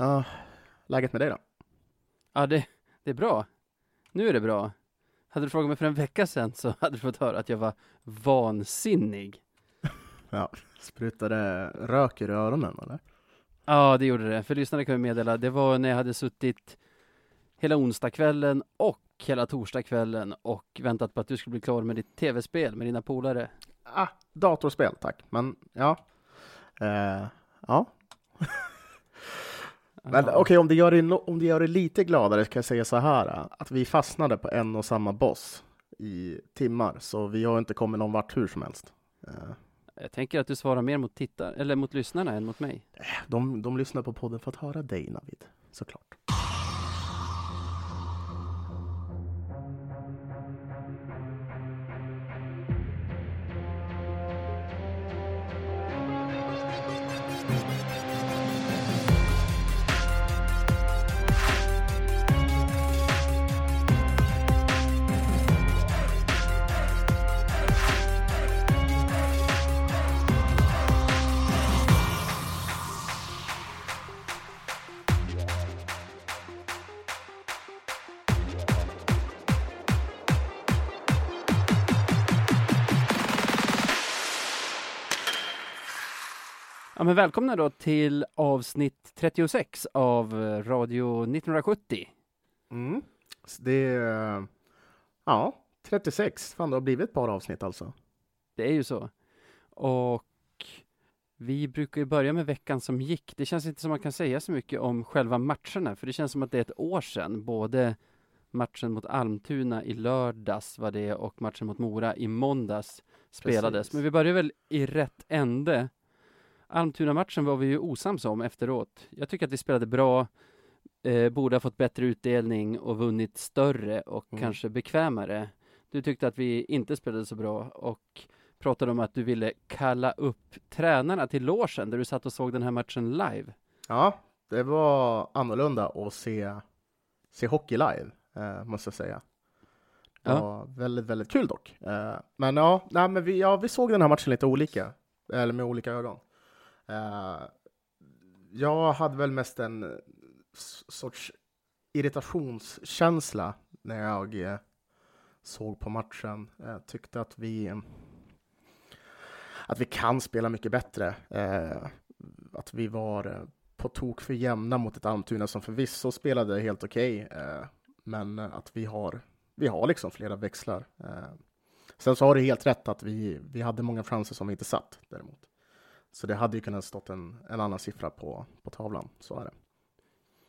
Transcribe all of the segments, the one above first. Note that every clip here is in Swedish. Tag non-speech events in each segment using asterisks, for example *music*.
Ja, läget med dig då? Ja, det, det är bra. Nu är det bra. Hade du frågat mig för en vecka sedan så hade du fått höra att jag var vansinnig. *laughs* Ja, sprutade rök ur öronen eller? Ja, det gjorde det. För lyssnare kan vi meddela, det var när jag hade suttit hela onsdagskvällen och hela torsdagskvällen och väntat på att du skulle bli klar med ditt tv-spel med dina polare. Ah, datorspel tack, men ja. Eh, ja. *laughs* Men okej, okay, om, det gör det, om det gör det lite gladare kan jag säga så här, att vi fastnade på en och samma boss i timmar, så vi har inte kommit någon vart hur som helst. Eh. Jag tänker att du svarar mer mot tittar eller mot lyssnarna än mot mig. De, de lyssnar på podden för att höra dig, Navid, såklart. Men välkomna då till avsnitt 36 av Radio 1970. Mm. Det är, ja, 36. Fan, det har blivit ett par avsnitt alltså. Det är ju så. Och vi brukar ju börja med veckan som gick. Det känns inte som man kan säga så mycket om själva matcherna, för det känns som att det är ett år sedan. Både matchen mot Almtuna i lördags var det och matchen mot Mora i måndags spelades. Precis. Men vi börjar väl i rätt ände Almtuna-matchen var vi ju osams om efteråt. Jag tycker att vi spelade bra, eh, borde ha fått bättre utdelning och vunnit större och mm. kanske bekvämare. Du tyckte att vi inte spelade så bra och pratade om att du ville kalla upp tränarna till låsen där du satt och såg den här matchen live. Ja, det var annorlunda att se, se hockey live, eh, måste jag säga. Det ja. var väldigt, väldigt kul dock. Eh, men ja, nej, men vi, ja, vi såg den här matchen lite olika, eller med olika ögon. Uh, jag hade väl mest en sorts irritationskänsla när jag uh, såg på matchen. Jag tyckte att vi att vi kan spela mycket bättre. Uh, att vi var på tok för jämna mot ett Almtuna som förvisso spelade helt okej, okay, men att vi har, vi har liksom flera växlar. Sen så har du helt rätt att vi, vi hade många chanser som vi inte satt däremot. Så det hade ju kunnat stått en, en annan siffra på, på tavlan, så är det.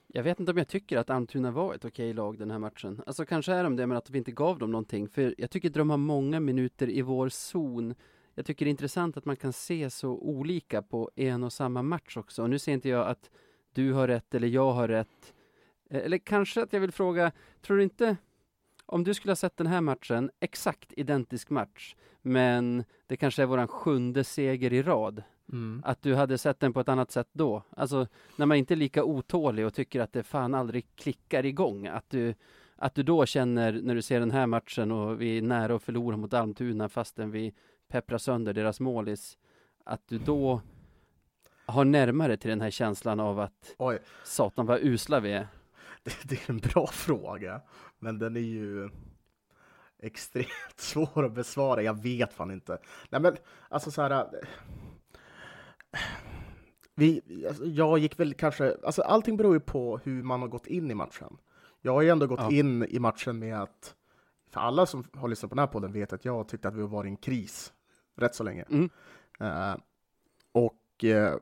Jag vet inte om jag tycker att Almtuna var ett okej lag den här matchen. Alltså kanske är de det, men att vi inte gav dem någonting. För jag tycker att de har många minuter i vår zon. Jag tycker det är intressant att man kan se så olika på en och samma match också. Och nu ser inte jag att du har rätt eller jag har rätt. Eh, eller kanske att jag vill fråga, tror du inte om du skulle ha sett den här matchen, exakt identisk match, men det kanske är våran sjunde seger i rad. Mm. Att du hade sett den på ett annat sätt då. Alltså när man inte är lika otålig och tycker att det fan aldrig klickar igång. Att du, att du då känner när du ser den här matchen och vi är nära att förlora mot Almtuna fastän vi pepprar sönder deras målis. Att du då har närmare till den här känslan av att Oj. satan vad usla vi är. *laughs* Det, det är en bra fråga, men den är ju extremt *laughs* svår att besvara. Jag vet fan inte. Nej, men alltså så här vi, alltså, jag gick väl kanske, alltså allting beror ju på hur man har gått in i matchen. Jag har ju ändå gått ja. in i matchen med att, för alla som har lyssnat på den här podden vet att jag tyckte att vi var i en kris rätt så länge. Mm. Uh, och uh,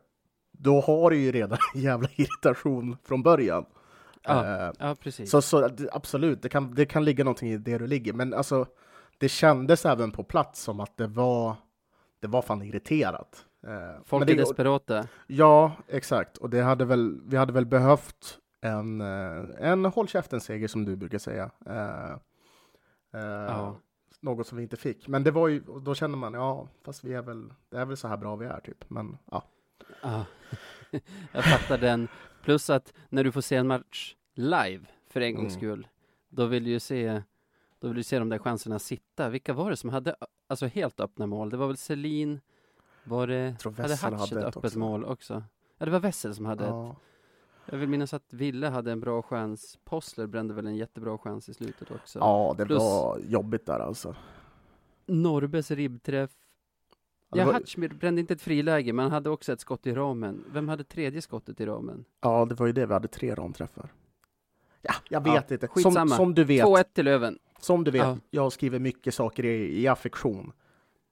då har du ju redan *laughs* jävla irritation från början. Ja, uh, ja precis. Så, så absolut, det kan, det kan ligga någonting i det du ligger, men alltså det kändes även på plats som att det var, det var fan irriterat. Eh, Folk är desperata. Ja, exakt. Och det hade väl, vi hade väl behövt en, eh, en håll käften-seger som du brukar säga. Eh, ja. Något som vi inte fick. Men det var ju, då kände man, ja, fast vi är väl, det är väl så här bra vi är typ. Men ja. ja. *laughs* Jag fattar den. Plus att när du får se en match live för en gångs mm. skull, då vill du ju se då vill du se de där chanserna sitta. Vilka var det som hade alltså helt öppna mål? Det var väl Selin, var det, jag tror hade Hatch ett öppet också. mål också? Ja, det var Wessel som hade ja. ett. Jag vill minnas att Ville hade en bra chans. Possler brände väl en jättebra chans i slutet också. Ja, det Plus- var jobbigt där alltså. Norrbes ribbträff. Ja, var- Hatchmir brände inte ett friläge, men han hade också ett skott i ramen. Vem hade tredje skottet i ramen? Ja, det var ju det vi hade tre ramträffar. Ja, jag vet Ja, inte. Som, skitsamma. som du vet, 2-1 till Löven. som du vet, Ja. jag skriver mycket saker i, i affektion.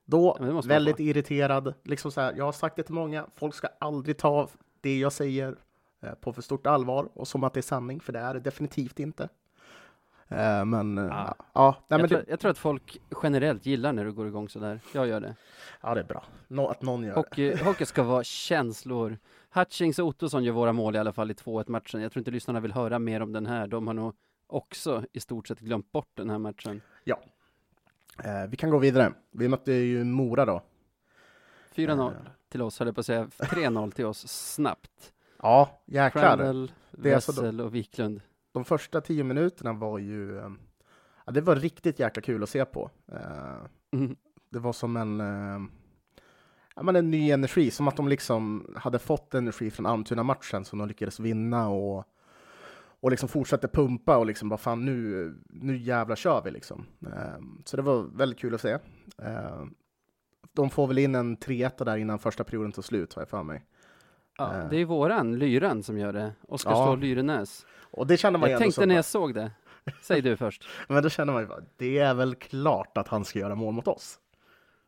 Då, Ja, väldigt irriterad. Liksom så här, jag har sagt det till många, folk ska aldrig ta det jag säger eh, på för stort allvar och som att det är sanning, för det är det definitivt inte. Eh, men, eh, Ja. ja, nej, jag, men tror, det, jag tror att folk generellt gillar när du går igång sådär. Jag gör det. ja, det är bra. Nå, att någon gör det. Hockey, hockey ska vara känslor. Hutchings och Ottosson gör våra mål i alla fall i 2-1 matchen. Jag tror inte lyssnarna vill höra mer om den här. De har nog också i stort sett glömt bort den här matchen. Eh, vi kan gå vidare. Vi mötte ju Mora då. 4-0 Eh. till oss, höll jag på att säga. 3-0 till oss snabbt. Ja, jäklar. Crandall, alltså Wessel och Wiklund. de första tio minuterna var ju... eh, Ja, det var riktigt jäkla kul att se på. Eh, Mm. Det var som en... eh, Ja, men en ny energi, som att de liksom hade fått energi från Almtuna-matchen som de lyckades vinna och, och liksom fortsatte pumpa och liksom bara fan nu, nu jävlar kör vi liksom. Eh, Så det var väldigt kul att se. Eh, De får väl in en 3-1 där innan första perioden tog slut har jag för mig. Ja, Eh. det är våran, Lyran, som gör det. Oskar Ja. Lyrenäs. Och det känner man Jag tänkte som- när jag såg det. *laughs* Säg du först. Men då känner man ju bara, det är väl klart att han ska göra mål mot oss.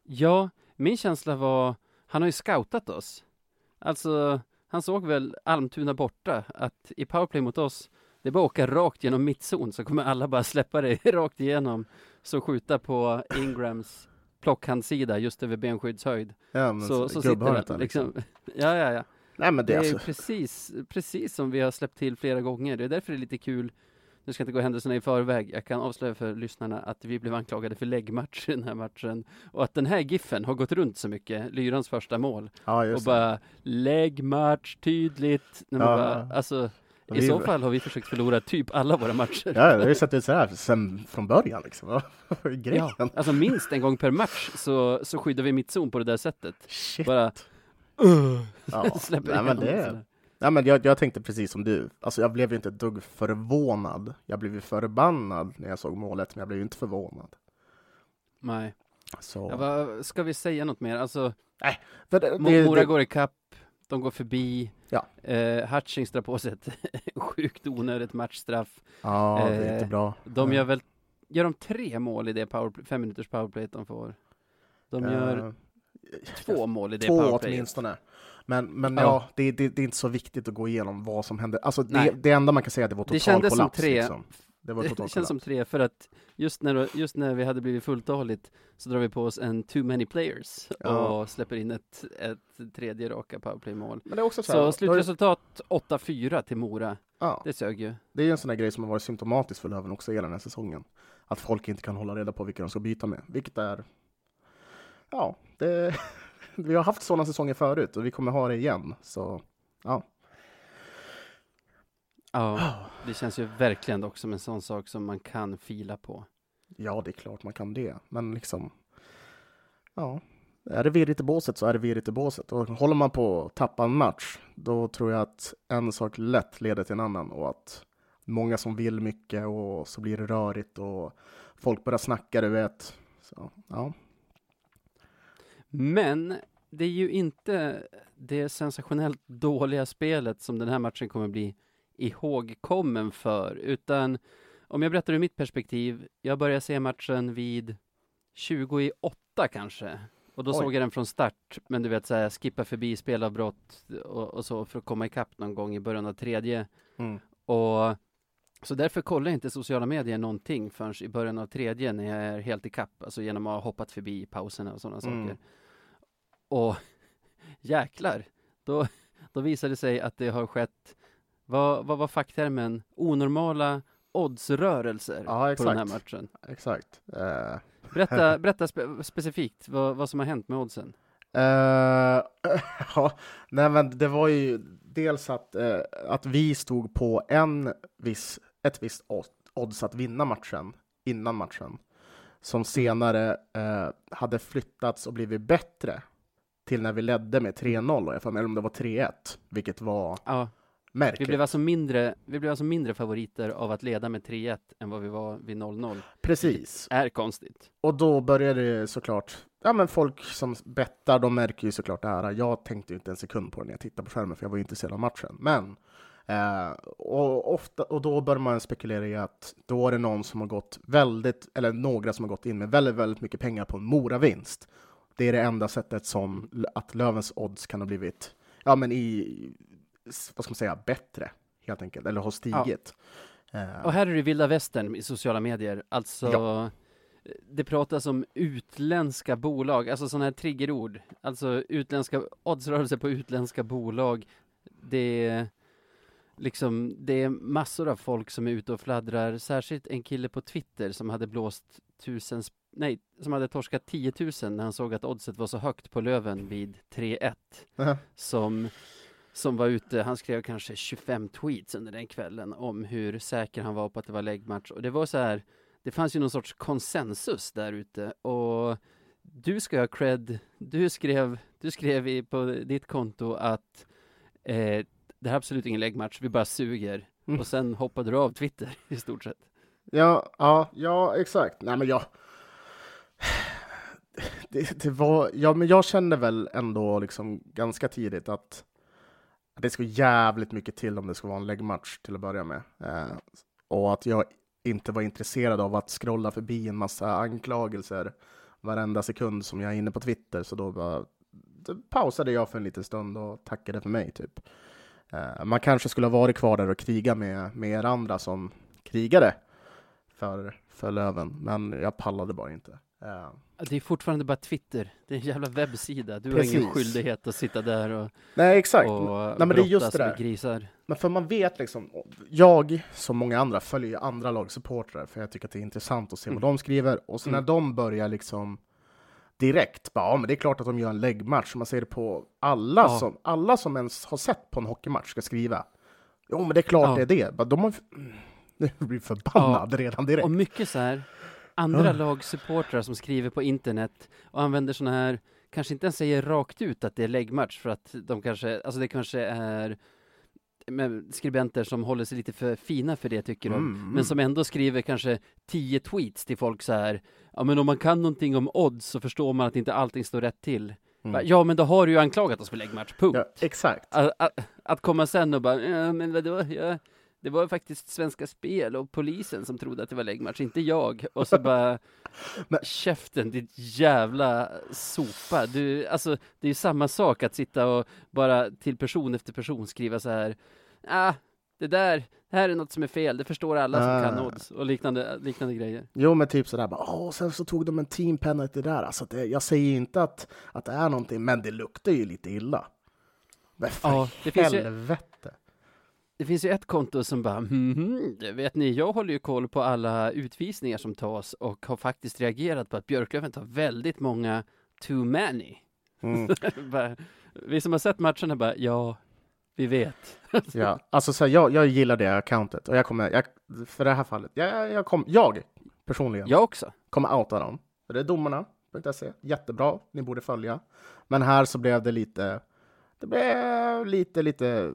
Ja, min känsla var, han har ju scoutat oss. Alltså, han såg väl Almtuna borta, att i powerplay mot oss, det är bara att åka rakt genom mittzon, så kommer alla bara släppa det *laughs* rakt igenom. Så skjuta på Ingrams plockhandsida just över benskyddshöjd. Ja, men Så, så gubbhörnet sitter där, det liksom. *laughs* Ja, ja, ja. Nej men det, Det är alltså, precis, precis som vi har släppt till flera gånger. Det är därför det är lite kul. Nu ska jag inte gå händelserna i förväg. Jag kan avslöja för lyssnarna att vi blev anklagade för läggmatch i den här matchen. Och att den här giffen har gått runt så mycket, Lyrans första mål. ja Och bara läggmatch, tydligt. När man Ja. bara, alltså, i Vi- så fall har vi försökt förlora typ alla våra matcher. Ja, det har ju sett ut så här sen från början liksom. Grejen? Ja, alltså minst en gång per match så, så skyddar vi mittzon på det där sättet. Shit. Bara Ja. *laughs* släpper Nej, men det, nej, men jag, jag tänkte precis som du. Alltså jag blev ju inte ett dugg förvånad. Jag blev ju förbannad när jag såg målet, men jag blev ju inte förvånad. Nej. Så. Ja, vad, ska vi säga något mer? Alltså, För det, det, Mora det, går ikapp, de går förbi. Ja. Eh, Hutchings drar på sig ett *laughs* sjukt onödigt matchstraff. ja, det är eh, inte bra. De gör väl, gör de tre mål i det powerplay, fem minuters powerplay de får? De gör Eh, två mål i det Två powerplayet. åtminstone. Men, men Ja. ja, det, det, det är inte så viktigt att gå igenom vad som hände. Alltså det, det enda man kan säga är att det var Det total kändes som kollaps. tre. Liksom. Det var *laughs* Det, känns som tre, för att just när, just när vi hade blivit fulltaligt så drar vi på oss en too many players Ja. och släpper in ett, ett tredje raka powerplay-mål. Men det är också så, här, Så slutresultat 8-4 till Mora. ja, Det sög ju. det är ju en sån där grej som har varit symptomatisk för Löven också hela den här säsongen. Att folk inte kan hålla reda på vilka de ska byta med, vilket är... Ja, det, *laughs* vi har haft sådana säsonger förut och vi kommer ha det igen. Så ja, Ja, *gasps* det känns ju verkligen dock som en sån sak som man kan fila på. ja, det är klart man kan det. Men liksom, ja, är det virrigt i båset så är det virrigt i båset. Och håller man på att tappa en match, då tror jag att en sak lätt leder till en annan och att många som vill mycket och så blir det rörigt och folk börjar snacka, du vet. Så, ja. Men det är ju inte det sensationellt dåliga spelet som den här matchen kommer bli ihågkommen för, utan om jag berättar ur mitt perspektiv, jag började se matchen vid 20 i 8 kanske, och då Oj. såg jag den från start, men du vet så här, skippa förbi spelavbrott och, och så för att komma ikapp någon gång i början av tredje. Mm. Och så därför kollar jag inte sociala medier någonting förrän i början av tredje när jag är helt i kapp, alltså genom att ha hoppat förbi pauserna och sådana Mm. saker. Och *laughs* jäklar, då, då visade det sig att det har skett, vad, vad var facktermen, onormala oddsrörelser Ja, på den här matchen. Exakt. Eh, Berätta, *laughs* berätta spe, specifikt vad, vad som har hänt med oddsen. Eh, *laughs* ja, nej men det var ju dels att, eh, att vi stod på en viss, ett visst odd- odds att vinna matchen innan matchen som senare eh, hade flyttats och blivit bättre till när vi ledde med 3-0, och jag får med, eller om det var 3-1, vilket var Ja, Märkligt. Vi blev, alltså mindre, vi blev alltså mindre favoriter av att leda med 3-1 än vad vi var vid 0-0. Precis. Är konstigt. Och då började det såklart, ja men folk som bettar, de märker ju såklart det här. Jag tänkte inte en sekund på det när jag tittade på skärmen, för jag var ju intresserad av matchen. Men, eh, och, ofta, och då börjar man spekulera i att då är det någon som har gått väldigt, eller några som har gått in med väldigt, väldigt mycket pengar på en Mora-vinst. Det är det enda sättet som att Lövens odds kan ha blivit, ja men i, vad ska man säga, bättre helt enkelt, eller har stigit. Eh, Och här är det vilda västern i sociala medier. Alltså, Ja. det pratas om utländska bolag, alltså sådana här triggerord. Alltså utländska, oddsrörelser på utländska bolag. Det är liksom, det är massor av folk som är ute och fladdrar. Särskilt en kille på Twitter som hade blåst tusen, nej, som hade torskat 10 000 när han såg att oddset var så högt på Löven vid 3-1 som, som var ute, han skrev kanske 25 tweets under den kvällen om hur säker han var på att det var läggmatch och det var så här, det fanns ju någon sorts konsensus där ute och du ska ha cred, du skrev, du skrev i, på ditt konto att eh, det här är absolut ingen läggmatch, vi bara suger Mm. och sen hoppade du av Twitter *laughs* i stort sett. Ja, ja, ja, exakt. Nej, men jag... *sighs* Det, det var, ja, men jag kände väl ändå liksom ganska tidigt att det ska jävligt mycket till om det ska vara en läggmatch till att börja med. Eh, och att jag inte var intresserad av att scrolla förbi en massa anklagelser varenda sekund som jag är inne på Twitter. Så då bara, pausade jag för en liten stund och tackade för mig. typ. Eh, man kanske skulle ha varit kvar där och kriga med, med er andra som krigade för, för Löven, men jag pallade bara inte. Eh, Det är fortfarande bara Twitter, det är en jävla webbsida, du har Precis. ingen skyldighet att sitta där och, nej, exakt. och men det är just det där. grisar. Men för man vet liksom, jag som många andra följer ju andra lagsupportrar för jag tycker att det är intressant att se Mm. vad de skriver. Och så när Mm. de börjar liksom direkt, bara, ja men det är klart att de gör en läggmatch. Man ser det på alla, Ja. som, alla som ens har sett på en hockeymatch ska skriva. Jo men det är klart Ja. det är det. Bara, De har, *laughs* nu blir förbannad redan direkt. Och mycket så här, andra Ja. lagsupportrar som skriver på internet och använder såna här, kanske inte ens säger rakt ut att det är läggmatch för att de kanske, alltså det kanske är skribenter som håller sig lite för fina för det tycker de, Mm, men som ändå skriver kanske tio tweets till folk så här, ja men om man kan någonting om odds så förstår man att inte allting står rätt till. Mm. Ja men då har du ju anklagat oss för läggmatch, punkt. Ja, exakt. Att, att, att komma sen och bara, ja, men vadå, ja, det var faktiskt Svenska Spel och polisen som trodde att det var läggmatch, inte jag. Och så bara, *laughs* Men- käften, ditt jävla sopa. Du, alltså, det är ju samma sak att sitta och bara till person efter person skriva så här, ah, det där, det här är något som är fel, det förstår alla som kan Ah. odds och liknande, liknande grejer. Jo, men typ sådär bara, åh, sen så tog de en team penalty där. Alltså det, jag säger inte att, att det är någonting, men det luktar ju lite illa. Men för Ja, det helvete. Det finns ju ett konto som bara, mhm, vet ni, jag håller ju koll på alla utvisningar som tas och har faktiskt reagerat på att Björklöven tar väldigt många too many. Mm. *laughs* bara, vi som har sett matcherna bara, ja, vi vet. Ja, alltså så här, jag, jag gillar det accountet och jag kommer, jag, för det här fallet, jag, jag, kom, jag personligen Jag också. kommer outa dem. Det är domarna.se, jättebra, ni borde följa. Men här så blev det lite, det blev lite, lite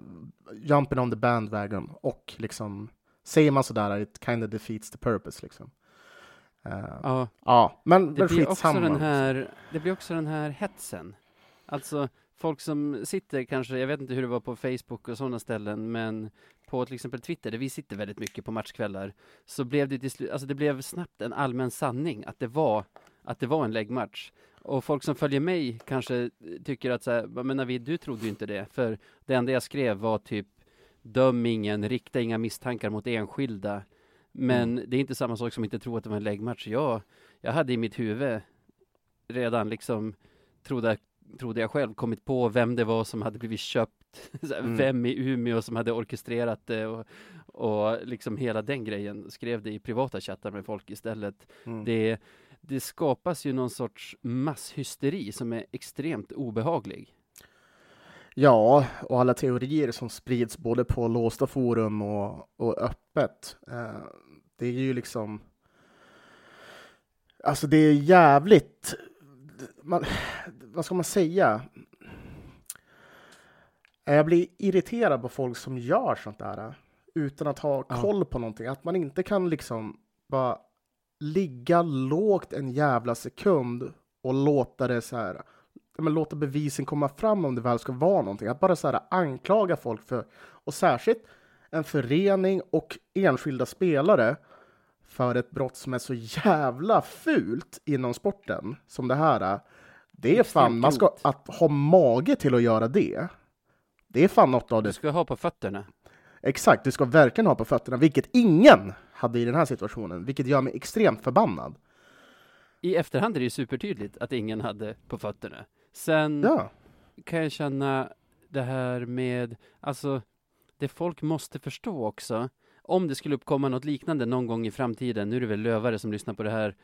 jumping on the bandwagon och liksom, säger man sådär, it kind of defeats the purpose liksom. Eh, Ja, ja, men, det men blir också den här, det blir också den här hetsen. Alltså, folk som sitter kanske, jag vet inte hur det var på Facebook och sådana ställen, men på till exempel Twitter, där vi sitter väldigt mycket på matchkvällar, så blev det till slut, alltså det blev snabbt en allmän sanning att det var, att det var en läggmatch. Och folk som följer mig kanske tycker att så här, men Navid, du trodde ju inte det, för det enda jag skrev var typ döm ingen, rikta inga misstankar mot enskilda. Men det är inte samma sak som inte tro att det var en läggmatch. Jag, jag hade i mitt huvud redan liksom, trodde, trodde jag själv, kommit på vem det var som hade blivit köpt, *laughs* Mm. vem i Umeå som hade orkestrerat det och, och liksom hela den grejen, skrev det i privata chattar med folk istället. Mm. Det, det skapas ju någon sorts masshysteri som är extremt obehaglig. Ja, och alla teorier som sprids både på låsta forum och, och öppet. Eh, det är ju liksom... Alltså det är jävligt... Man, vad ska man säga? Jag blir irriterad på folk som gör sånt där utan att ha koll på någonting. Att man inte kan liksom bara ligga lågt en jävla sekund och låta det så här, men låta bevisen komma fram om det väl ska vara någonting. Att bara så här anklaga folk för, och särskilt en förening och enskilda spelare för ett brott som är så jävla fult inom sporten som det här är. Det är fan, man ska att ha mage till att göra det. Det är fan något av Du det ska ha på fötterna. Exakt, du ska verkligen ha på fötterna, vilket ingen hade i den här situationen, vilket gör mig extremt förbannad. I efterhand är det ju supertydligt att ingen hade på fötterna. Sen Ja, kan jag känna det här med, alltså, det folk måste förstå också, om det skulle uppkomma något liknande någon gång i framtiden, nu är det väl Lövare som lyssnar på det här,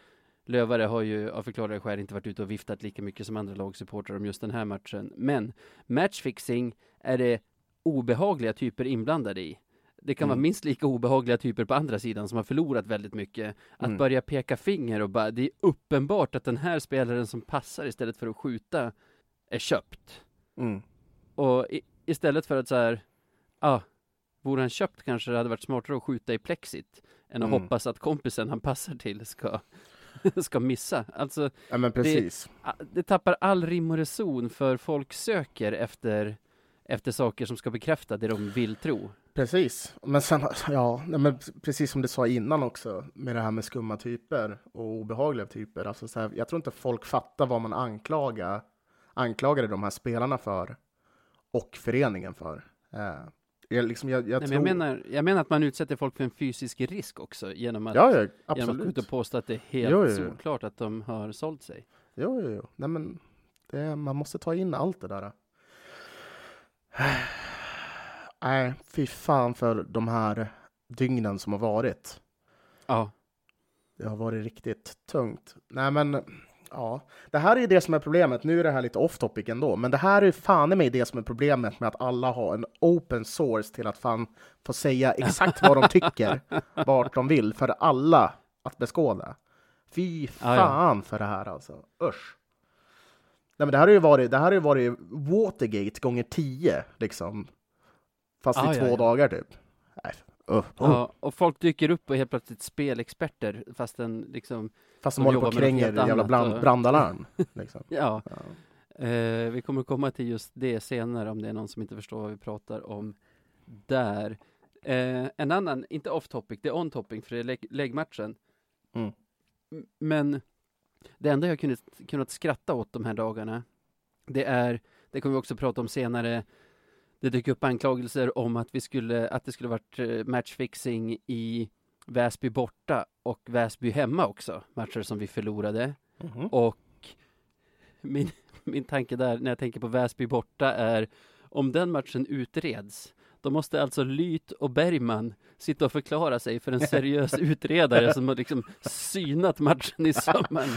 Lövare har ju av förklarliga skäl inte varit ute och viftat lika mycket som andra lagsupportrar om just den här matchen, men matchfixing är det obehagliga typer inblandade i. Det kan vara Mm. minst lika obehagliga typer på andra sidan som har förlorat väldigt mycket. Att Mm. börja peka finger och bara, det är uppenbart att den här spelaren som passar istället för att skjuta är köpt. mm. Och i, istället för att så här, ah, vore han köpt kanske det hade varit smartare att skjuta i plexit än att Mm. hoppas att kompisen han passar till ska, *laughs* ska missa. Alltså, ja ah, det tappar all rim och reson för folk söker efter, efter saker som ska bekräfta det de vill tro. Precis. Men sen, *laughs* ja, men precis som du sa innan också, med det här med skumma typer och obehagliga typer. Alltså så här, jag tror inte folk fattar vad man anklagar, anklagade de här spelarna för och föreningen för. Eh, jag, liksom, jag, jag Nej, tror... men jag, menar, jag menar att man utsätter folk för en fysisk risk också genom att, ja, ja, genom att ut och påstå att det är helt jo, jo. solklart att de har sålt sig. Jo, jo, jo. Nej, men det, man måste ta in allt det där. Nej, fy fan för de här dygnen som har varit. Ja, Det har varit riktigt tungt. Nej, men ja, det här är ju det som är problemet. Nu är det här lite off topic ändå, men det här är fan i mig det som är problemet med att alla har en open source till att fan få säga exakt vad de *laughs* tycker, vart de vill, för alla att beskåda. Fy Ja, ja. fan för det här alltså. Usch. Nej, men det här har ju varit, det här har ju varit Watergate gånger tio, liksom. Fast Ja, i två ja. dagar typ. Nej, uh, uh. ja, och folk dyker upp och är helt plötsligt spelexperter fastän liksom, Fast de de håller på och kränger jävla brand, och- brandalarm. Liksom. *laughs* ja. Ja. Eh, vi kommer komma till just det senare om det är någon som inte förstår vad vi pratar om där. Eh, en annan, inte off topic, det är on topic för det är lägg, läggmatchen. Mm. Men det enda jag kunnat, kunnat skratta åt de här dagarna, det är, det kommer vi också prata om senare, det dyker upp anklagelser om att vi skulle, att det skulle varit eh, matchfixing i Väsby borta och Väsby hemma också, matcher som vi förlorade. Mhm. Och min, min tanke där när jag tänker på Väsby borta är om den matchen utreds då måste alltså Lyt och Bergman sitta och förklara sig för en seriös *laughs* utredare som har liksom synat matchen i sömmen.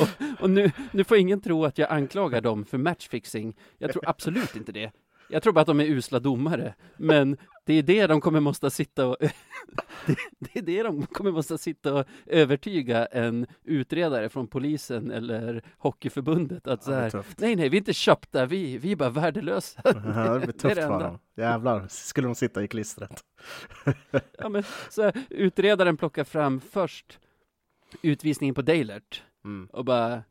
och och nu, nu får ingen tro att jag anklagar dem för matchfixing. Jag tror absolut inte det. Jag tror bara att de är usla domare. Men det är det de kommer måste sitta och *laughs* det, det är det de kommer måste sitta och övertyga en utredare från polisen eller Hockeyförbundet att så Ja, här, tufft. nej nej vi är inte köpta, vi, vi är bara värdelösa. Ja, det blir *laughs* tufft för dem. Jävlar, skulle de sitta i klistret. *laughs* Ja, men, så här, utredaren plockar fram först utvisningen på Dalert Mm. och bara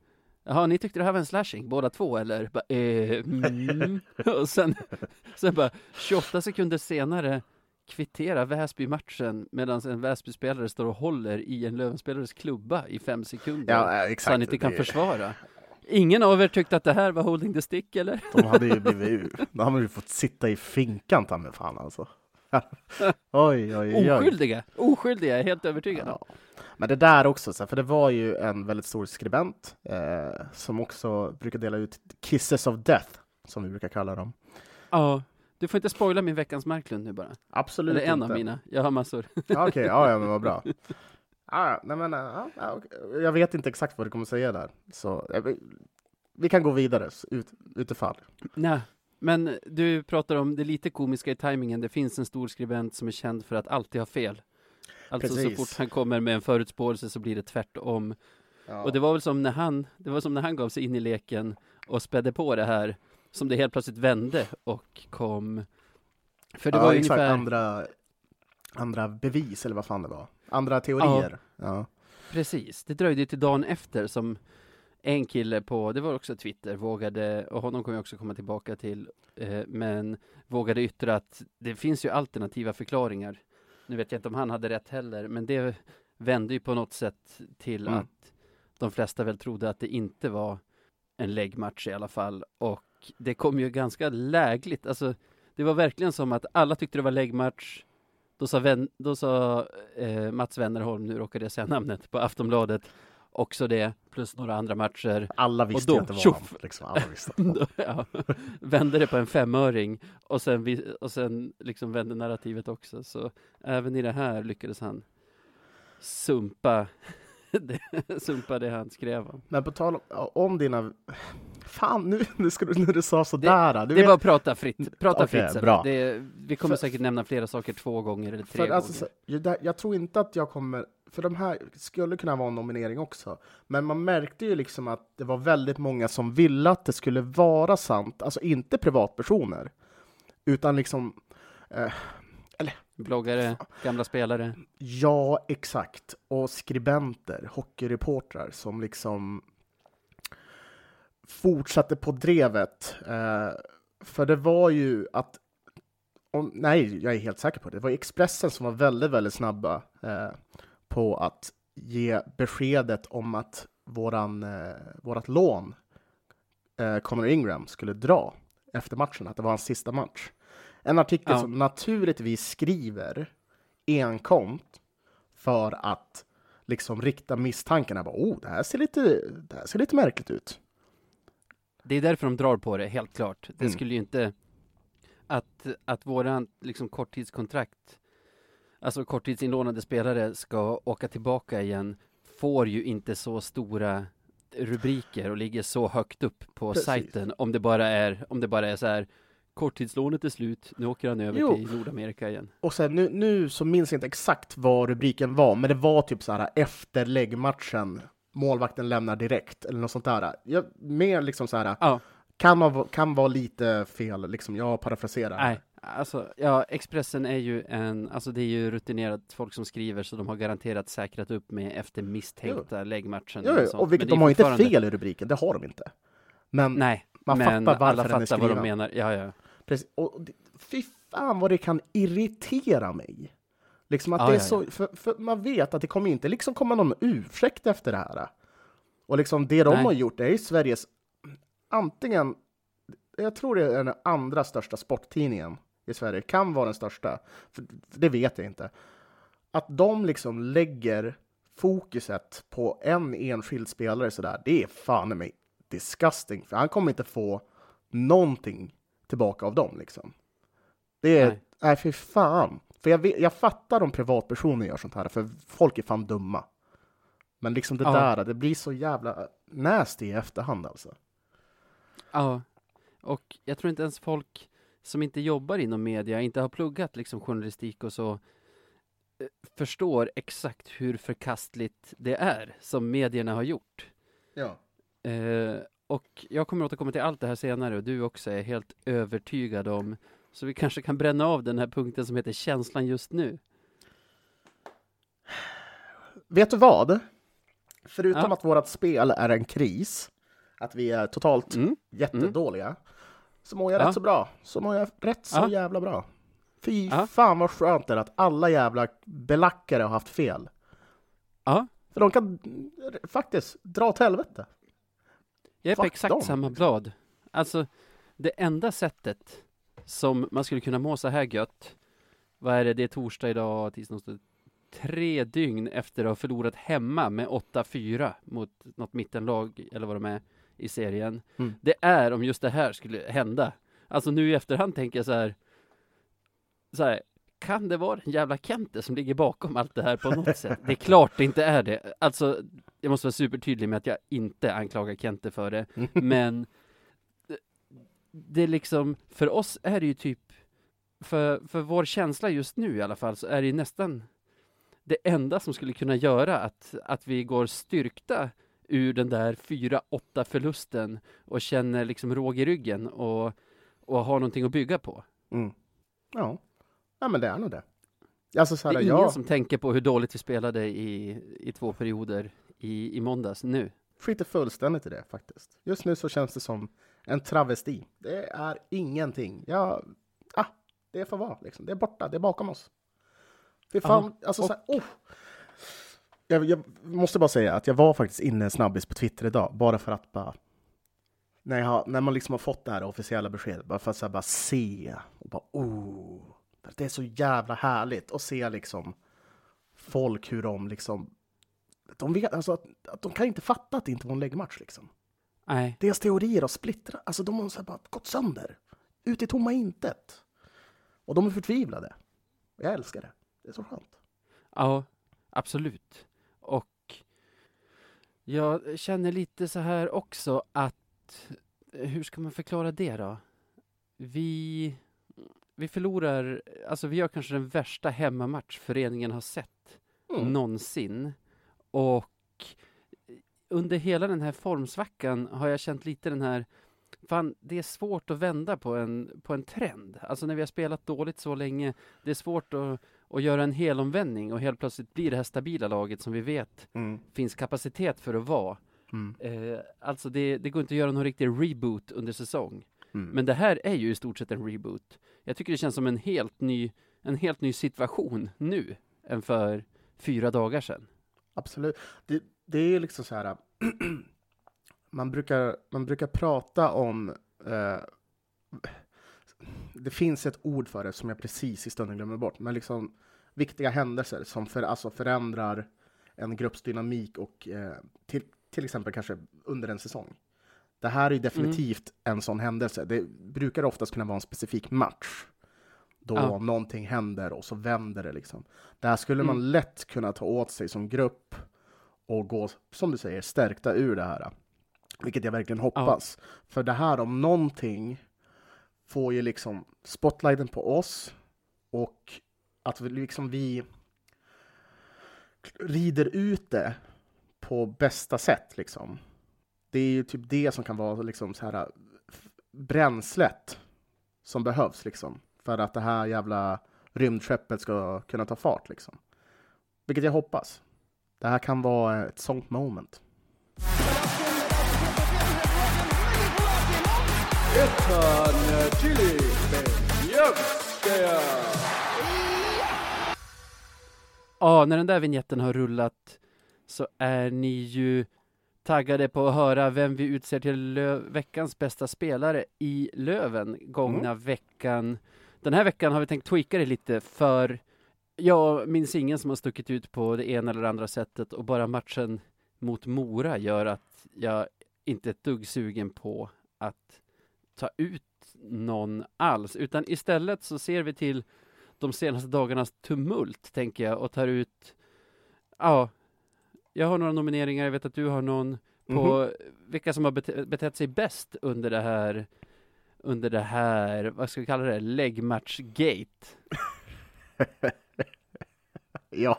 Jaha, ni tyckte det här var en slashing båda två eller? Bara, eh, mm. *laughs* Och sen, sen bara 28 sekunder senare kvitterar Väsby matchen medan en Väsby-spelare står och håller i en Lövenspelares klubba i fem sekunder Ja, eh, så exakt. han inte kan Det- försvara. Ingen av er tyckte att det här var holding the stick eller? De hade ju *laughs* blivit, de hade ju fått sitta i finkan ta mig fan alltså. *laughs* oj, oj, oj. Oskyldiga, oskyldiga, jag är helt övertygad. Ja. Men det där också, för det var ju en väldigt stor skribent eh, som också brukar dela ut kisses of death, som vi brukar kalla dem. Ja, du får inte spoila min veckans Marklund nu bara. Absolut Eller en inte. av mina, jag har massor. Okej, ja, ja, men vad bra. *laughs* Ja, nej, men, ja, ja, okej. jag vet inte exakt vad du kommer säga där, så eh, vi, vi kan gå vidare ut, utifall. Nej, men du pratar om det lite komiska i tajmingen. Det finns en stor skribent som är känd för att alltid ha fel. Alltså så Precis. fort han kommer med en förutspåelse så blir det tvärtom. Ja. Och det var väl som när han, det var som när han gav sig in i leken och spädde på det här. som det helt plötsligt vände och kom för det ja, var ju exakt, ungefär andra, andra bevis, eller vad fan det var. Andra teorier. Ja. Precis, det dröjde till dagen efter som en kille på, det var också Twitter, vågade, och honom kommer jag också komma tillbaka till, eh, men vågade yttra att det finns ju alternativa förklaringar. Nu vet jag inte om han hade rätt heller, men det vände ju på något sätt till Mm. att de flesta väl trodde att det inte var en läggmatch i alla fall. Och det kom ju ganska lägligt, alltså det var verkligen som att alla tyckte det var läggmatch. Då sa, vän, då sa eh, Mats Wennerholm, nu råkade jag säga namnet, på Aftonbladet, också det, plus några andra matcher. Alla visste då, ju att det var tjoff! han. Liksom. Alla visste *laughs* det han. ja, vände det på en femöring och sen, vi, och sen liksom vände narrativet också. Så även i det här lyckades han sumpa *laughs* det, sumpa det han skrev om. Men på tal om, dina... Fan, nu, nu ska du, när du sa sådär. Du Det är vet, bara att prata fritt. Prata Okej, fritt. Bra. Det, vi kommer För- säkert nämna flera saker två gånger eller tre för gånger. alltså, så- jag, jag tror inte att jag kommer... För de här skulle kunna vara en nominering också. Men man märkte ju liksom att det var väldigt många som ville att det skulle vara sant. Alltså inte privatpersoner. Utan liksom... Eh, Bloggare, gamla spelare. Ja, exakt. Och skribenter, hockeyreportrar som liksom fortsatte på drevet. Eh, för det var ju att om, nej, jag är helt säker på det. Det var Expressen som var väldigt, väldigt snabba eh, på att ge beskedet om att våran, eh, vårat lån, eh, Conor Ingram, skulle dra efter matchen, att det var hans sista match. En artikel Ja. som naturligtvis skriver enkomt för att liksom rikta misstankarna. Bara, oh, det här ser lite, det här ser lite märkligt ut. Det är därför de drar på det, helt klart. Det Mm. skulle ju inte... Att, att våran liksom korttidskontrakt, alltså korttidsinlånade spelare ska åka tillbaka igen, får ju inte så stora rubriker och ligger så högt upp på Precis. sajten om det bara är, om det bara är så här korttidslånet är slut, nu åker han över Jo. till Nordamerika igen. Och sen nu, nu så minns jag inte exakt vad rubriken var, men det var typ så här efter läggmatchen. Målvakten lämnar direkt eller något sånt där. Jag, mer liksom så här. Ja, Kan, va- kan vara lite fel, liksom. Jag parafraserar. nej, alltså ja, Expressen är ju en, alltså det är ju rutinerat folk som skriver så de har garanterat säkrat upp med efter misstänkta läggmatchen. Jo, jo, sånt. och vilket de har inte fel i rubriken, det har de inte. Men Nej, man men fattar varför alla den är fattar vad de menar. Ja, ja. Precis. Och det, fy fan vad det kan irritera mig. Liksom att Ja, det är ja, så, för, för man vet att det kommer inte liksom komma någon ursäkt efter det här. Och liksom det de Nej. har gjort, det är ju Sveriges, antingen, jag tror det är den andra största sporttidningen i Sverige, kan vara den största, för, det vet jag inte. Att de liksom lägger fokuset på en enskild spelare sådär, det är fan i mig disgusting, för han kommer inte få någonting tillbaka av dem liksom. Det är, Nej. nej, fy fan. För jag, vet, jag fattar om privatpersoner gör sånt här, för folk är fan dumma. Men liksom det Ja. där, det blir så jävla nasty i efterhand alltså. ja. Och jag tror inte ens folk som inte jobbar inom media, inte har pluggat liksom journalistik och så, eh, förstår exakt hur förkastligt det är som medierna har gjort. Ja. Eh, och jag kommer återkomma till allt det här senare och du också är helt övertygad om, så vi kanske kan bränna av den här punkten som heter känslan just nu. Vet du vad? Förutom Ja. att vårt spel är en kris, att vi är totalt Mm. jättedåliga, så mår jag Ja. rätt så bra. Så mår jag rätt så Ja. jävla bra. Fy Ja. fan vad skönt det är att alla jävla belackare har haft fel. Ja, För de kan faktiskt dra åt helvete. jag är på Fuck exakt dem, samma blad. Alltså, det enda sättet som man skulle kunna må så här gött, vad är det, det är torsdag idag, tisdag, onsdag, tre dygn efter att ha förlorat hemma med 8-4 mot något mittenlag, eller vad de är, i serien. Mm. Det är om just det här skulle hända. Alltså nu i efterhand tänker jag så här, så här, kan det vara den jävla Kente som ligger bakom allt det här på något *laughs* sätt? Det är klart det inte är det. Alltså, jag måste vara supertydlig med att jag inte anklagar Kente för det, *laughs* men det, är liksom, för oss är det ju typ, för, för vår känsla just nu i alla fall, så är det ju nästan det enda som skulle kunna göra att, att vi går styrkta ur den där 4-8 förlusten och känner liksom råg i ryggen och, och har någonting att bygga på. Mm. Ja. ja, men det är nog det. Alltså, så här, det är ingen jag som tänker på hur dåligt vi spelade i, i två perioder i, i måndags nu. skiter fullständigt i det faktiskt. Just nu så känns det som en travesti. Det är ingenting. Jag, ah, det får vara liksom. Det är borta, det är bakom oss. Fy fan, alltså så här, oh. Jag, jag måste bara säga att jag var faktiskt inne snabbis på Twitter idag, bara för att bara när, jag, när man liksom har fått det här officiella beskedet, bara för att här, bara se och bara oh. Det är så jävla härligt att se liksom folk hur de liksom de, vet, alltså, att, att de kan inte fatta att det inte var en läggmatch liksom. Nej, Deras teorier har splittrat, alltså de har så bara gått sönder. Ut i tomma intet. Och de är förtvivlade. Jag älskar det. Det är så skönt. ja, absolut. Jag känner lite så här också att, hur ska man förklara det då? Vi, vi förlorar, alltså vi gör kanske den värsta hemmamatch föreningen har sett Mm. någonsin. Och under hela den här formsvackan har jag känt lite den här Fan, det är svårt att vända på en, på en trend. Alltså när vi har spelat dåligt så länge, det är svårt att, att göra en helomvändning och helt plötsligt blir det här stabila laget som vi vet Mm. finns kapacitet för att vara. Mm. Eh, alltså det, det går inte att göra någon riktig reboot under säsong. Mm. Men det här är ju i stort sett en reboot. Jag tycker det känns som en helt ny, en helt ny situation nu än för fyra dagar sedan. Absolut. Det, det är liksom så här. *clears throat* man, brukar, man brukar prata om. Eh, det finns ett ord för det som jag precis i stunden glömmer bort. Men liksom viktiga händelser som för, alltså förändrar en grupps dynamik och eh, till, till exempel kanske under en säsong. Det här är definitivt en sån händelse. Det brukar oftast kunna vara en specifik match då Ja. någonting händer och så vänder det liksom. Det här skulle man Mm. lätt kunna ta åt sig som grupp och gå, som du säger, stärkta ur det här. Vilket jag verkligen hoppas. För det här om någonting får ju liksom spotlighten på oss och att vi liksom vi rider ut det på bästa sätt liksom. Det är ju typ det som kan vara liksom så här äh, bränslet som behövs liksom för att det här jävla rymdskeppet ska kunna ta fart liksom. Vilket jag hoppas. Det här kan vara ett sånt moment. Ja, när den där vignetten har rullat så är ni ju taggade på att höra vem vi utser till Lö- veckans bästa spelare i Löven gångna veckan. Den här veckan har vi tänkt tweaka det lite för jag minns ingen som har stuckit ut på det ena eller andra sättet och bara matchen mot Mora gör att jag inte är ett dugg sugen på att ta ut någon alls, utan istället så ser vi till de senaste dagarnas tumult, tänker jag, och tar ut Ja, jag har några nomineringar, jag vet att du har någon på Mhm. vilka som har bete- betett sig bäst under det här under det här, vad ska vi kalla det, läggmatch-gate. *laughs* Ja,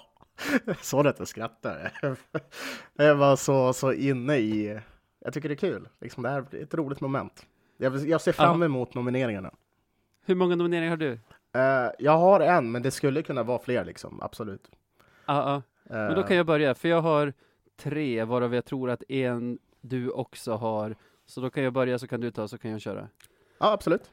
så att jag skrattar. Jag var så, så inne i... Jag tycker det är kul. Liksom, det här är ett roligt moment. Jag, jag ser fram emot nomineringarna. Hur många nomineringar har du? Eh, jag har en, men det skulle kunna vara fler, liksom. absolut. Ja, ja. Men då kan jag börja, för jag har tre, varav jag tror att en du också har. Så då kan jag börja, så kan du ta, så kan jag köra. Ja, absolut.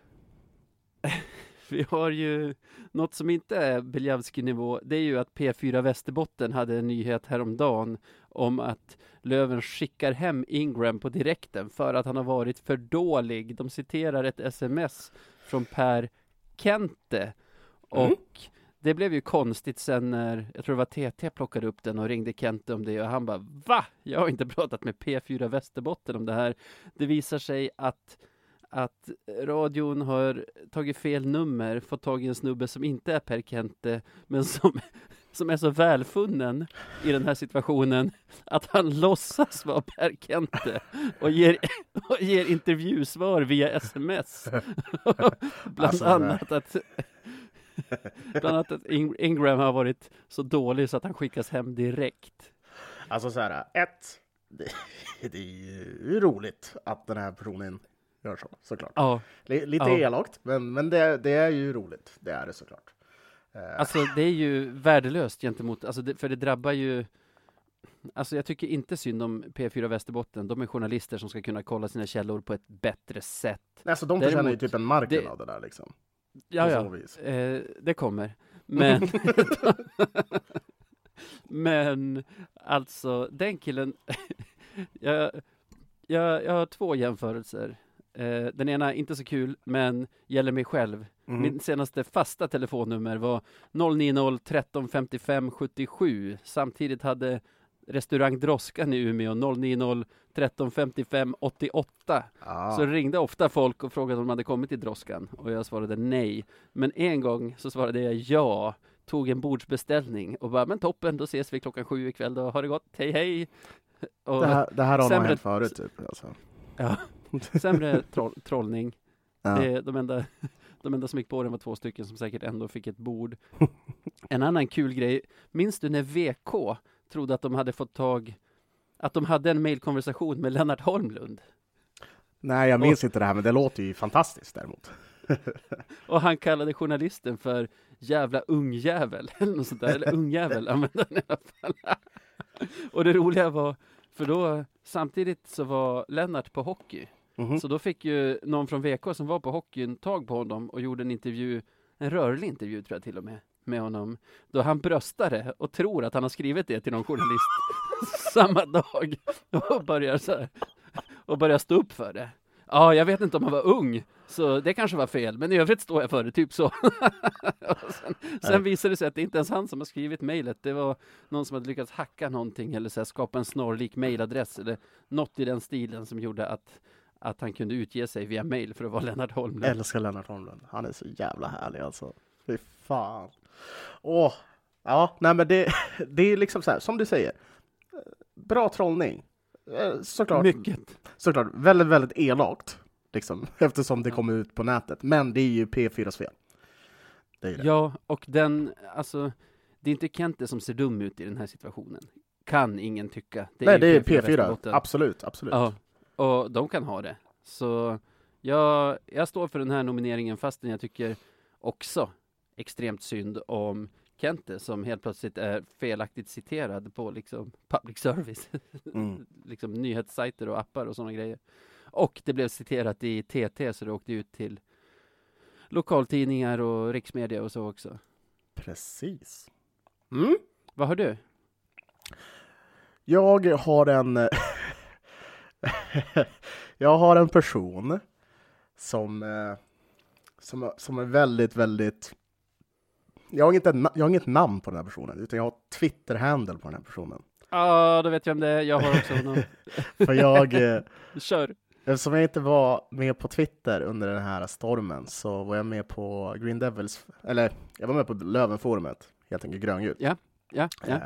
*laughs* *laughs* Vi har ju något som inte är Biljavski-nivå, det är ju att P4 Västerbotten hade en nyhet häromdagen om att Löven skickar hem Ingram på direkten för att han har varit för dålig. De citerar ett sms från Per Kente och Mm. det blev ju konstigt sen när, jag tror det var TT plockade upp den och ringde Kente om det och han bara VA? Jag har inte pratat med P4 Västerbotten om det här. Det visar sig att att radion har tagit fel nummer, fått tag i en snubbe som inte är Per Kente, men som, *laughs* som är så välfunnen i den här situationen att han låtsas vara Per Kente och ger, *laughs* och ger intervjusvar via sms. *laughs* bland Alltså, annat att Bland annat att Ing- Ingram har varit så dålig så att han skickas hem direkt. Alltså så här, ett. det, det är ju roligt att den här personen gör så, såklart. Ja, Li- Lite Ja. elakt, men, men det, det är ju roligt. Det är det såklart. Eh, alltså det är ju värdelöst gentemot, alltså det, för det drabbar ju Alltså jag tycker inte synd om P4 Västerbotten, de är journalister som ska kunna kolla sina källor på ett bättre sätt. alltså, de förtjänar ju typ en marken det- av det där liksom. Ja, ja. så vis. Eh, det kommer. Men, *laughs* men alltså den killen, *laughs* jag, jag, jag har två jämförelser. Eh, den ena, inte så kul, men gäller mig själv. Mhm. Min senaste fasta telefonnummer var 090 13 55 77. Samtidigt hade restaurang Droskan i Umeå 090 13 55 88. Ja. Så ringde ofta folk och frågade om de hade kommit till Droskan och jag svarade nej. Men en gång så svarade jag ja, tog en bordsbeställning och bara men toppen, då ses vi klockan sju ikväll då, ha det gott, hej hej! Och det, här, det här har nog sämre- hänt förut typ. Alltså. ja, *laughs* sämre troll, trollning. Ja. Det, de, enda, *laughs* de enda som gick på den var två stycken som säkert ändå fick ett bord. *laughs* En annan kul grej, minns du när VK trodde att de hade fått tag att de hade en mejlkonversation med Lennart Holmlund? Nej, jag minns inte det här, men det låter ju fantastiskt däremot. Och han kallade journalisten för jävla ungjävel, eller något sånt där, eller ungjävel använde han i alla fall. Och det roliga var, för då samtidigt så var Lennart på hockey, Mhm. så då fick ju någon från VK som var på hockeyn tag på honom och gjorde en intervju, en rörlig intervju tror jag till och med, med honom, då han bröstade och tror att han har skrivit det till någon journalist *laughs* samma dag och börjar så här, och börjar stå upp för det. Ja, jag vet inte om han var ung, så det kanske var fel, men i övrigt står jag för det, typ så. *laughs* Sen, sen visade det sig att det inte ens han som har skrivit mejlet, det var någon som hade lyckats hacka någonting eller så här, skapa en snarlik mejladress eller något i den stilen som gjorde att, att han kunde utge sig via mejl för att vara Lennart Holmlund. Älskar Lennart Holmlund. Han är så jävla härlig alltså. Fy fan. Åh. Ja, nej men det, det är liksom så här, som du säger. Bra trollning. Eh, Såklart. Mycket. Såklart. Väldigt, väldigt elakt. Liksom, *laughs* eftersom det kommer ut på nätet. Men det är ju P4s fel. Det är det. Ja, och den, alltså, det är inte Kente som ser dum ut i den här situationen. Kan ingen tycka. nej, ju det är P4 P4. Västerbotten. Absolut, absolut. Ja, och de kan ha det. Så jag, jag står för den här nomineringen fastän jag tycker också extremt synd om Kente som helt plötsligt är felaktigt citerad på liksom public service, *laughs* Mm. liksom nyhetssajter och appar och sådana grejer. Och det blev citerat i TT så det åkte ut till lokaltidningar och riksmedia och så också. Precis. Mm. Vad har du? Jag har en... *laughs* *laughs* jag har en person som, eh, som, som är väldigt, väldigt... Jag har, inget, jag har inget namn på den här personen, utan jag har Twitter-handle på den här personen. Ja, då vet jag om det är. Jag har också honom. *laughs* För jag, eh, *laughs* Kör! eftersom jag inte var med på Twitter under den här stormen så var jag med på Green Devils, eller jag var med på Lövenforumet, helt enkelt gröngult. Ja, ja. Eh,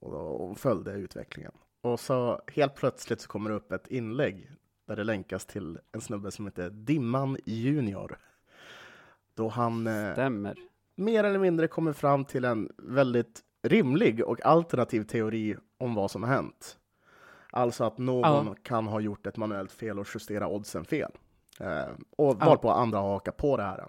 och, och följde utvecklingen. Och så helt plötsligt så kommer det upp ett inlägg där det länkas till en snubbe som heter Dimman Junior. Då han eh, mer eller mindre kommer fram till en väldigt rimlig och alternativ teori om vad som har hänt. Alltså att någon Ja. kan ha gjort ett manuellt fel och justera oddsen fel. Eh, och Ja. varpå andra hakar på det här.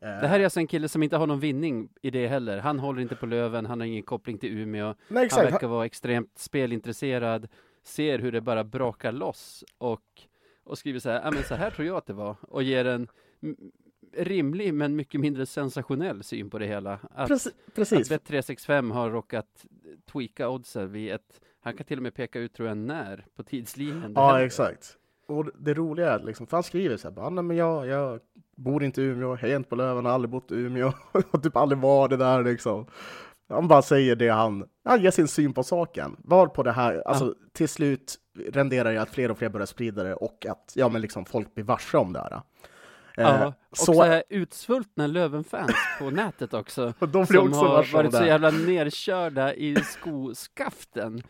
Det här är alltså en kille som inte har någon vinning i det heller. Han håller inte på Löven, han har ingen koppling till Umeå. nej, Han verkar vara extremt spelintresserad, ser hur det bara brakar loss och, och skriver så här, ja men så här tror jag att det var. Och ger en rimlig men mycket mindre sensationell syn på det hela. Att, Precis. att precis. Bet365 har råkat tweaka oddsen vid ett, han kan till och med peka ut tror jag när på tidslinjen. Ja, händer. exakt. Och det- roliga är liksom, för han skriver så här, bara, men jag, jag bor inte i Umeå, hejar inte på Löven, har aldrig bott i Umeå, *laughs* och typ aldrig var det där liksom. Han bara säger det han, han ger sin syn på saken. Var på det här, alltså till slut renderar det att fler och fler börjar sprida det och att, ja men liksom folk blir varse om det här. Eh, Ja, och så, så, här utsvultna Löven-fans på *laughs* nätet också. de blir som också har varit så jävla nerkörda i skoskaften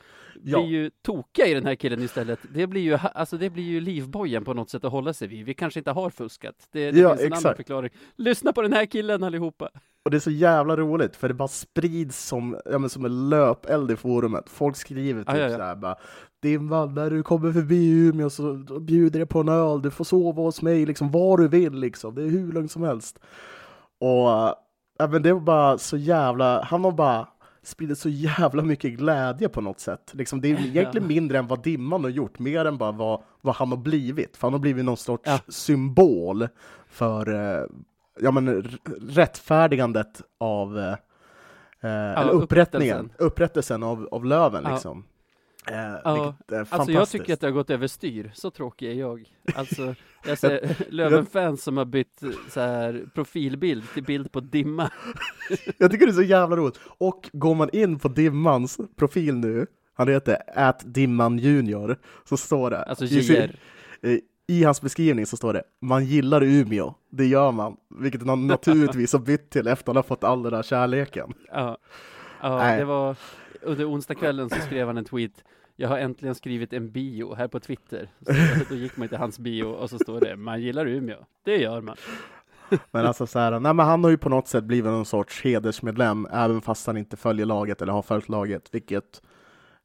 Ja. blir ju tokiga i den här killen istället. Det blir ju, alltså det blir ju livbojen på något sätt att hålla sig vid. Vi kanske inte har fuskat. Det, det Ja, finns en annan förklaring. Lyssna på den här killen allihopa! Och det är så jävla roligt, för det bara sprids som, ja, men som en löpeld i forumet. Folk skriver typ Ja, ja, ja. så här bara Dimman, när du kommer förbi Umeå så bjuder jag på en öl, du får sova hos mig liksom var du vill liksom, det är hur lugnt som helst. Och ja, men det var bara så jävla, han var bara sprider så jävla mycket glädje på något sätt. Liksom, det är egentligen mindre än vad Dimman har gjort, mer än bara vad, vad han har blivit. För han har blivit någon sorts Ja. symbol för eh, ja, men, rättfärdigandet av eh, eh, eller upprättningen, upprättelsen. upprättelsen av, av Löven. Ja. Liksom. Eh, Ja, Alltså jag tycker att det har gått överstyr, så tråkig är jag. Alltså, jag *laughs* ser Löven-fans som har bytt så här profilbild till bild på dimma. *laughs* Jag tycker det är så jävla roligt. Och går man in på Dimmans profil nu, han heter at Dimman Junior, så står det Alltså JR. i hans beskrivning så står det man gillar Umeå, det gör man, vilket han naturligtvis har bytt till efter att han har fått all den där kärleken. Ja, ja Nej. det var under onsdagskvällen så skrev han en tweet. Jag har äntligen skrivit en bio här på Twitter. Så då gick man till hans bio och så står det man gillar Umeå. Det gör man. *laughs* Men alltså så här, nej men han har ju på något sätt blivit någon sorts hedersmedlem, även fast han inte följer laget eller har följt laget, vilket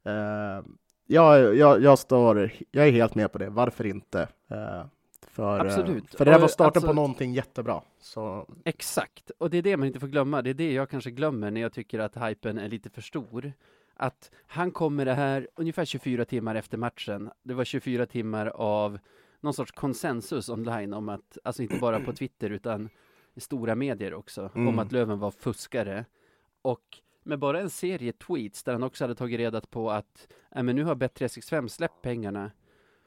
eh, jag, jag, jag står, jag är helt med på det, varför inte? Eh, för, eh, Absolut. för det här var starten alltså- på någonting jättebra. Så Exakt, och det är det man inte får glömma. Det är det jag kanske glömmer när jag tycker att hypen är lite för stor. Att han kommer det här ungefär 24 timmar efter matchen. Det var 24 timmar av någon sorts konsensus online om att, alltså inte bara på Twitter utan i stora medier också, Mm. om att Löven var fuskare. Och med bara en serie tweets där han också hade tagit reda på att, äh, men nu har Bet365 släppt pengarna.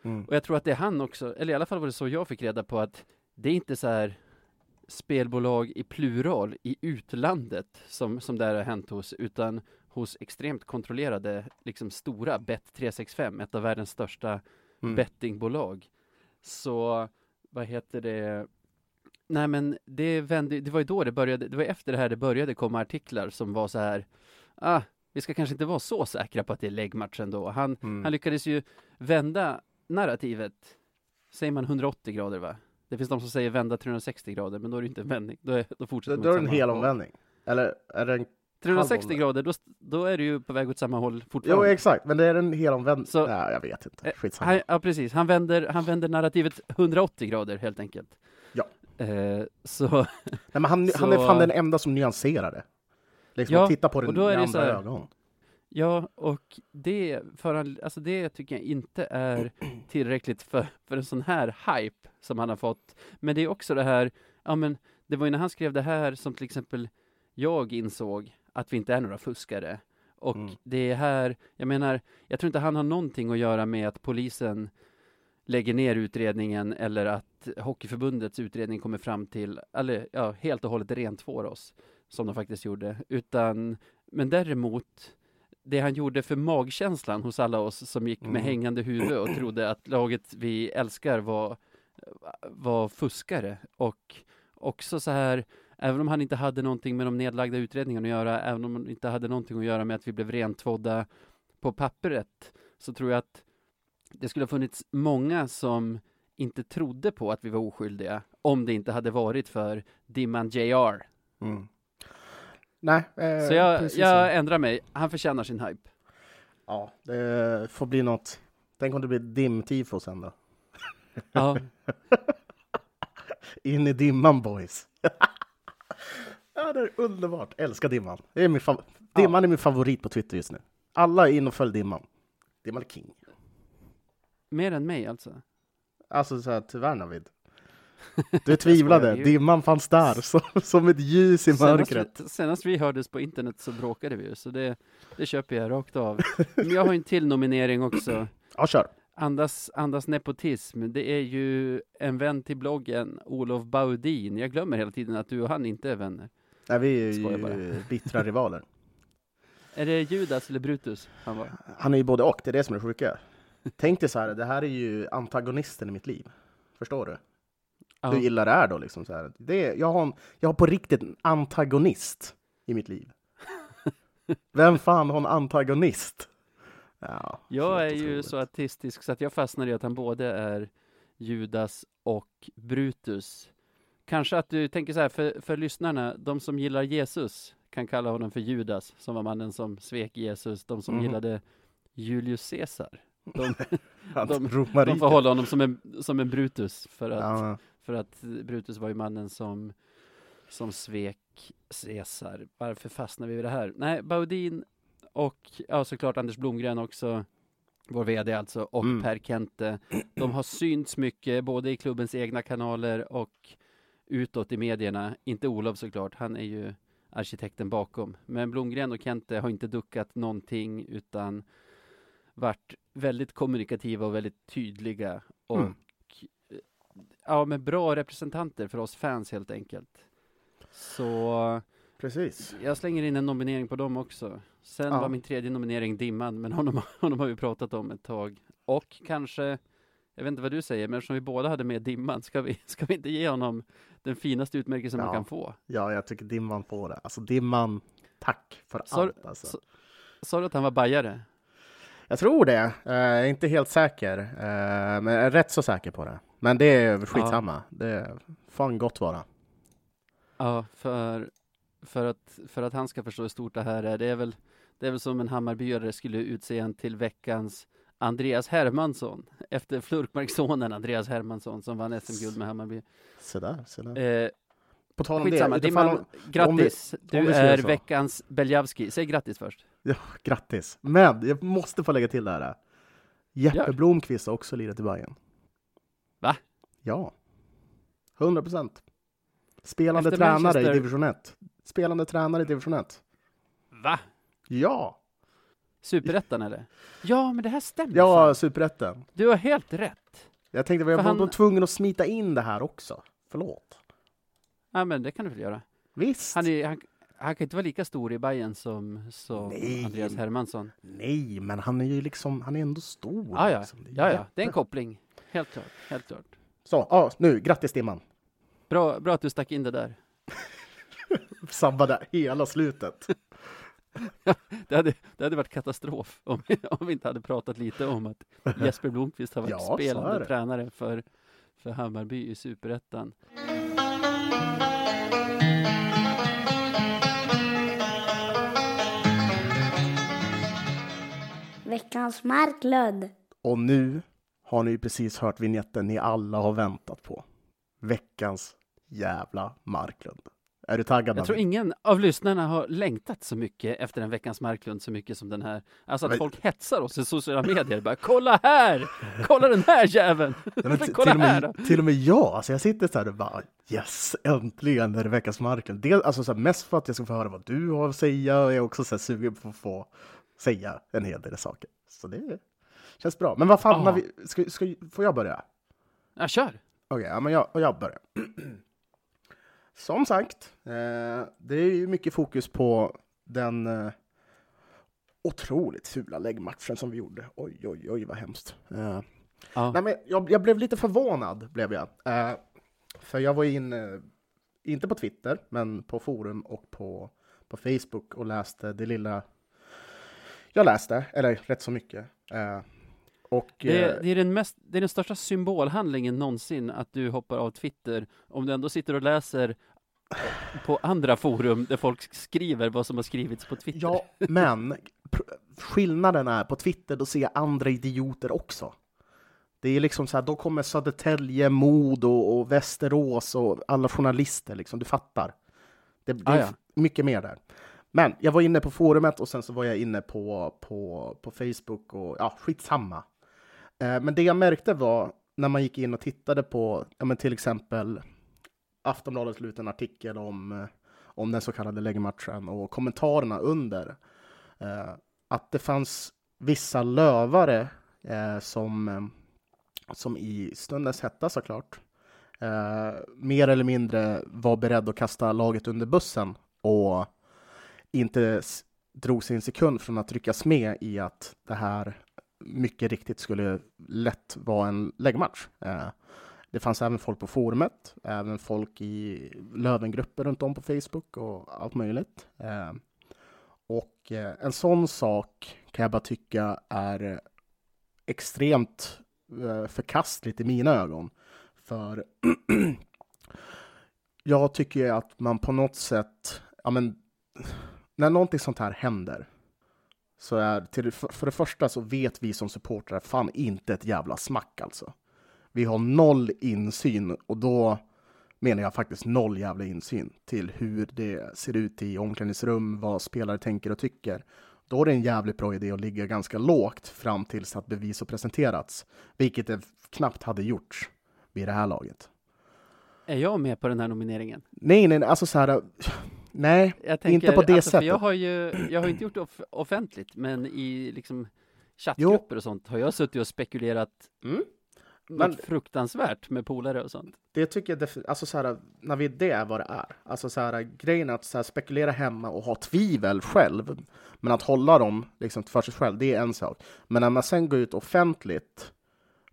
mm. Och jag tror att det är han också, eller i alla fall var det så jag fick reda på att det är inte så här spelbolag i plural i utlandet som, som det här har hänt hos, utan hos extremt kontrollerade, liksom stora Bet365, ett av världens största Mm. bettingbolag. Så, vad heter det? Nej men det vände, det var ju då det började, det var efter det här det började komma artiklar som var så här, ah, vi ska kanske inte vara så säkra på att det är läggmatch ändå. Han, Mm. han lyckades ju vända narrativet, säger man 180 grader va? Det finns de som säger vända 360 grader, men då är det inte en vändning, då, är, då fortsätter Då, man då är det en hel omvändning. Eller är det en... 360 halvomvändning. grader, då, då är du ju på väg åt samma håll Jo, fortfarande. exakt, men det är en hel omvändning. Så- Nej, jag vet inte. Eh, Skitsamma. Han, ja, precis. Han vänder, han vänder narrativet 180 grader helt enkelt. Eh, så, Nej, han, *laughs* han är så- fan den enda som nyanserar det. Liksom, Ja, titta på det med andra så här- ögon. ja, och det, för, alltså det tycker jag inte är *clears throat* tillräckligt för, för en sån här hype som han har fått. Men det är också det här, ja men, det var ju när han skrev det här som till exempel jag insåg att vi inte är några fuskare. Och Mm. det är här, jag menar, jag tror inte han har någonting att göra med att polisen lägger ner utredningen eller att Hockeyförbundets utredning kommer fram till, eller ja, helt och hållet rent får oss, som de faktiskt gjorde, utan, men däremot, det han gjorde för magkänslan hos alla oss som gick med Mm. hängande huvud och trodde att laget vi älskar var, var fuskare och också så här, även om han inte hade någonting med de nedlagda utredningarna att göra, även om han inte hade någonting att göra med att vi blev rentvådda på pappret, så tror jag att det skulle ha funnits många som inte trodde på att vi var oskyldiga om det inte hade varit för Dimman JR. Mm. Nej, eh, Så jag, jag så. ändrar mig. Han förtjänar sin hype. Ja, det får bli något. Tänk om det blir dimtifo sen då. Ja, *laughs* In i dimman boys. *laughs* ja, det är underbart. Älskar dimman. Det är min fav- dimman är min favorit på Twitter just nu. Alla är in och följ dimman. Dimman är king. Mer än mig alltså. Alltså så här, tyvärr Navid. *laughs* Du tvivlade. Dimman fanns där som, som ett ljus i Senast mörkret. vi, senast vi hördes på internet så bråkade vi ju, så det, det köper jag rakt av. Men jag har en till nominering också. Ja, kör. Andas, andas nepotism, det är ju en vän till bloggen, Olof Baudin. Jag glömmer hela tiden att du och han inte är vänner. Nej, vi är ju bittra rivaler. *laughs* Är det Judas eller Brutus han var? Han är ju både och, det är det som är det sjuka. Tänk dig så här, det här är ju antagonisten i mitt liv. Förstår du? Ja. Hur illa det är då liksom så här. Det är, jag, har en, jag har på riktigt en antagonist i mitt liv. Vem fan har en antagonist? Ja, Jag är ju så artistisk så att jag fastnar i att han både är Judas och Brutus. kanske att du tänker så här, för, för lyssnarna, de som gillar Jesus kan kalla honom för Judas, som var mannen som svek Jesus. De som Mhm. gillade Julius Caesar, de, *laughs* de, de får hålla honom som en, som en Brutus, för att, Ja, för att Brutus var ju mannen som, som svek Caesar. Varför fastnar vi vid det här? Nej, Baudin och ja, såklart Anders Blomgren också, vår VD alltså, och Mm. Per Kente. De har synts mycket, både i klubbens egna kanaler och utåt i medierna. Inte Olof såklart, han är ju arkitekten bakom. Men Blomgren och Kente har inte duckat någonting utan varit väldigt kommunikativa och väldigt tydliga och Mm. eh, ja, med bra representanter för oss fans helt enkelt. Så precis. jag slänger in en nominering på dem också. Sen Ja. var min tredje nominering Dimman, men honom, *laughs* honom har vi pratat om ett tag. Och kanske, jag vet inte vad du säger, men eftersom vi båda hade med Dimman, ska vi, ska vi inte ge honom den finaste utmärkelsen man Ja. kan få? Ja, jag tycker Dimman får det. Alltså Dimman, tack för Så- allt. Alltså. så- Sa du att han var bajare? Jag tror det. Eh, Jag är inte helt säker, eh, men jag är rätt så säker på det. Men det är skitsamma. Det får han gott vara. Ja, för, för, att, för att han ska förstå hur stort det här är. Det är väl, det är väl som en Hammarbyare skulle utse en till veckans Andreas Hermansson efter Flurkmarkssonen Andreas Hermansson som vann SM-guld med Hammarby. Sådär, sådär. Eh, På tal om skitsamma, det, utifall, grattis! om du vi ska göra är så. veckans Beljavski. Säg grattis först. Grattis. Men jag måste få lägga till det här. Jeppe Gör. Blomqvist har också lirat i Bayern. Va? Ja. 100 procent. Spelande Efter tränare Manchester- i division 1. Spelande tränare i division 1. Va? Ja! Superettan eller? Ja, men det här stämmer Ja, superettan. Du har helt rätt. Jag tänkte jag var han- han... tvungen att smita in det här också. Förlåt. Ja, men det kan du väl göra. Visst. Han, är, han, han kan inte vara lika stor i Bayern som, som Nej. Andreas Hermansson. Nej, men han är ju liksom, han är ändå stor. Ja, ja. liksom. är Ja, ja, det är en koppling. Helt klart, helt klart. Så, ja, nu, grattis Dimman. Bra, bra att du stack in det där. *laughs* Sabbade hela slutet. *laughs* Det hade, det hade varit katastrof om, *laughs* om vi inte hade pratat lite om att Jesper Blomqvist har varit Ja, spelande det. tränare för, för Hammarby i Superettan. Veckans Marklund. Och nu har ni precis hört vignetten ni alla har väntat på. Veckans jävla Marklund. Är du taggad? Jag tror ingen av lyssnarna har längtat så mycket efter en veckans Marklund så mycket som den här. Alltså att Men- folk hetsar oss i sociala medier. Bara, kolla här! Kolla den här jäveln! *laughs* Nej, *laughs* kolla till, och här med, till och med jag, alltså jag sitter så här och bara yes, äntligen är det veckans Marklund. Det, alltså så här, mest för att jag ska få höra vad du har att säga och jag är också så här sugen på att få säga en hel del saker. Så det känns bra. Men vad fan, Ja. när vi, ska, ska, får jag börja? Ja, kör! Okej, ja, men jag, jag börjar. *clears throat* Som sagt, eh, det är ju mycket fokus på den eh, otroligt fula läggmatchen som vi gjorde. Oj, oj, oj, vad hemskt. Eh, Ja. nej, men jag, jag blev lite förvånad, blev jag. Eh, för jag var inne, inte på Twitter, men på forum och på, på Facebook och läste det lilla jag läste, eller rätt så mycket. Eh, och, Det eh, är, det, är den mest, det är den största symbolhandlingen någonsin att du hoppar av Twitter om du ändå sitter och läser på andra forum där folk skriver vad som har skrivits på Twitter. Ja, men skillnaden är på Twitter, då ser jag andra idioter också. Det är liksom så här, då kommer Södertälje, Modo och Västerås och alla journalister liksom, du fattar. Det, det Ah, är ja. f- mycket mer där. Men jag var inne på forumet och sen så var jag inne på, på, på Facebook och ja, skitsamma. Eh, men det jag märkte var när man gick in och tittade på, ja men till exempel Aftonbladet la ut en artikel om, eh, om den så kallade läggmatchen och kommentarerna under. Eh, att det fanns vissa lövare eh, som, eh, som i stundens hetta såklart eh, mer eller mindre var beredd att kasta laget under bussen och inte drog sig en sekund från att ryckas med i att det här mycket riktigt skulle lätt vara en läggmatch. Eh, det fanns även folk på forumet, även folk i Lövengrupper runt om på Facebook och allt möjligt. Eh, och eh, en sån sak kan jag bara tycka är extremt förkastligt i mina ögon. För *clears throat* jag tycker att man på något sätt, ja men, när någonting sånt här händer, så är till, för det första så vet vi som supportrar fan inte ett jävla smack alltså. Vi har noll insyn och då menar jag faktiskt noll jävla insyn till hur det ser ut i omklädningsrum, vad spelare tänker och tycker. Då är det en jävligt bra idé att ligga ganska lågt fram tills att bevis har presenterats, vilket det knappt hade gjorts vid det här laget. Är jag med på den här nomineringen? Nej, nej, alltså så här. Nej, tänker, inte på det alltså, sättet. jag har ju, jag har inte gjort det off offentligt, men i liksom chattgrupper jo. och sånt har jag suttit och spekulerat mm. Men, fruktansvärt med polare och sånt. Det tycker jag, alltså så här, när vi det är vad det är. Alltså så här, grejen att så här, spekulera hemma och ha tvivel själv, men att hålla dem liksom för sig själv, det är en sak. Men när man sen går ut offentligt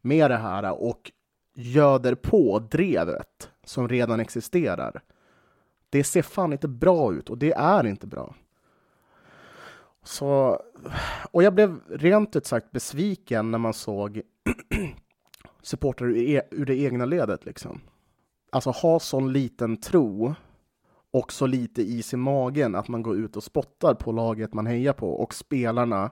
med det här och göder på drevet som redan existerar, det ser fan inte bra ut och det är inte bra. Så, och jag blev rent ut sagt besviken när man såg *clears throat* supportrar ur, e-, ur det egna ledet. Liksom. Alltså ha sån liten tro och så lite is i magen att man går ut och spottar på laget man hejar på och spelarna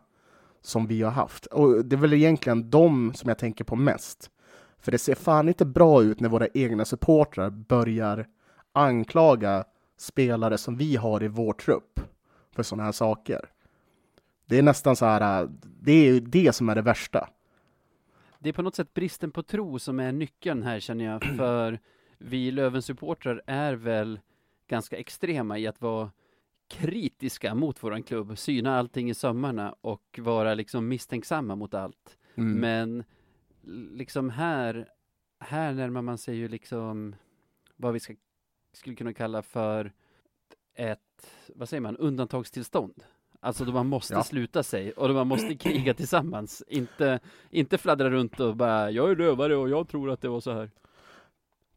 som vi har haft. Och det är väl egentligen de som jag tänker på mest. För det ser fan inte bra ut när våra egna supportrar börjar anklaga spelare som vi har i vår trupp för sådana här saker. Det är nästan så här, det är det som är det värsta det är på något sätt bristen på tro som är nyckeln här känner jag, *clears throat* för vi Löven-supportrar är väl ganska extrema i att vara kritiska mot våran klubb, syna allting i sömmarna och vara liksom misstänksamma mot allt. Mm. Men liksom här, här närmar man sig ju liksom vad vi ska, skulle kunna kalla för ett, vad säger man, undantagstillstånd. Alltså då man måste ja. sluta sig och då man måste *clears throat* kriga tillsammans. Inte, inte fladdra runt och bara jag är rövare och jag tror att det var så här.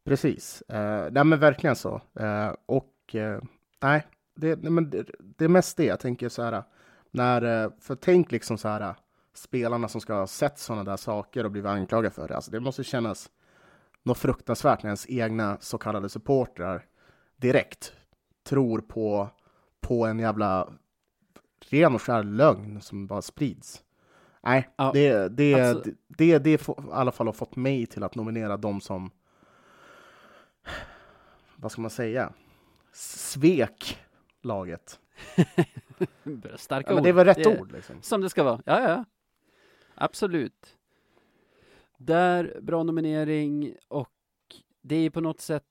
Precis. Uh, nej men verkligen så. Uh, och uh, nej, det, men det, det är mest det jag tänker så här. När, för tänk liksom så här spelarna som ska ha sett sådana där saker och blivit anklagade för det. Alltså det måste kännas något fruktansvärt när ens egna så kallade supportrar direkt tror på, på en jävla ren och skär lögn som bara sprids. Nej, ja, det, det, alltså, det, det, det i alla fall har fått mig till att nominera dem som, vad ska man säga, svek laget. *laughs* Starka ja, ord. det är väl rätt det, ord? Liksom. Som det ska vara. Ja, ja, absolut. Där, bra nominering och det är på något sätt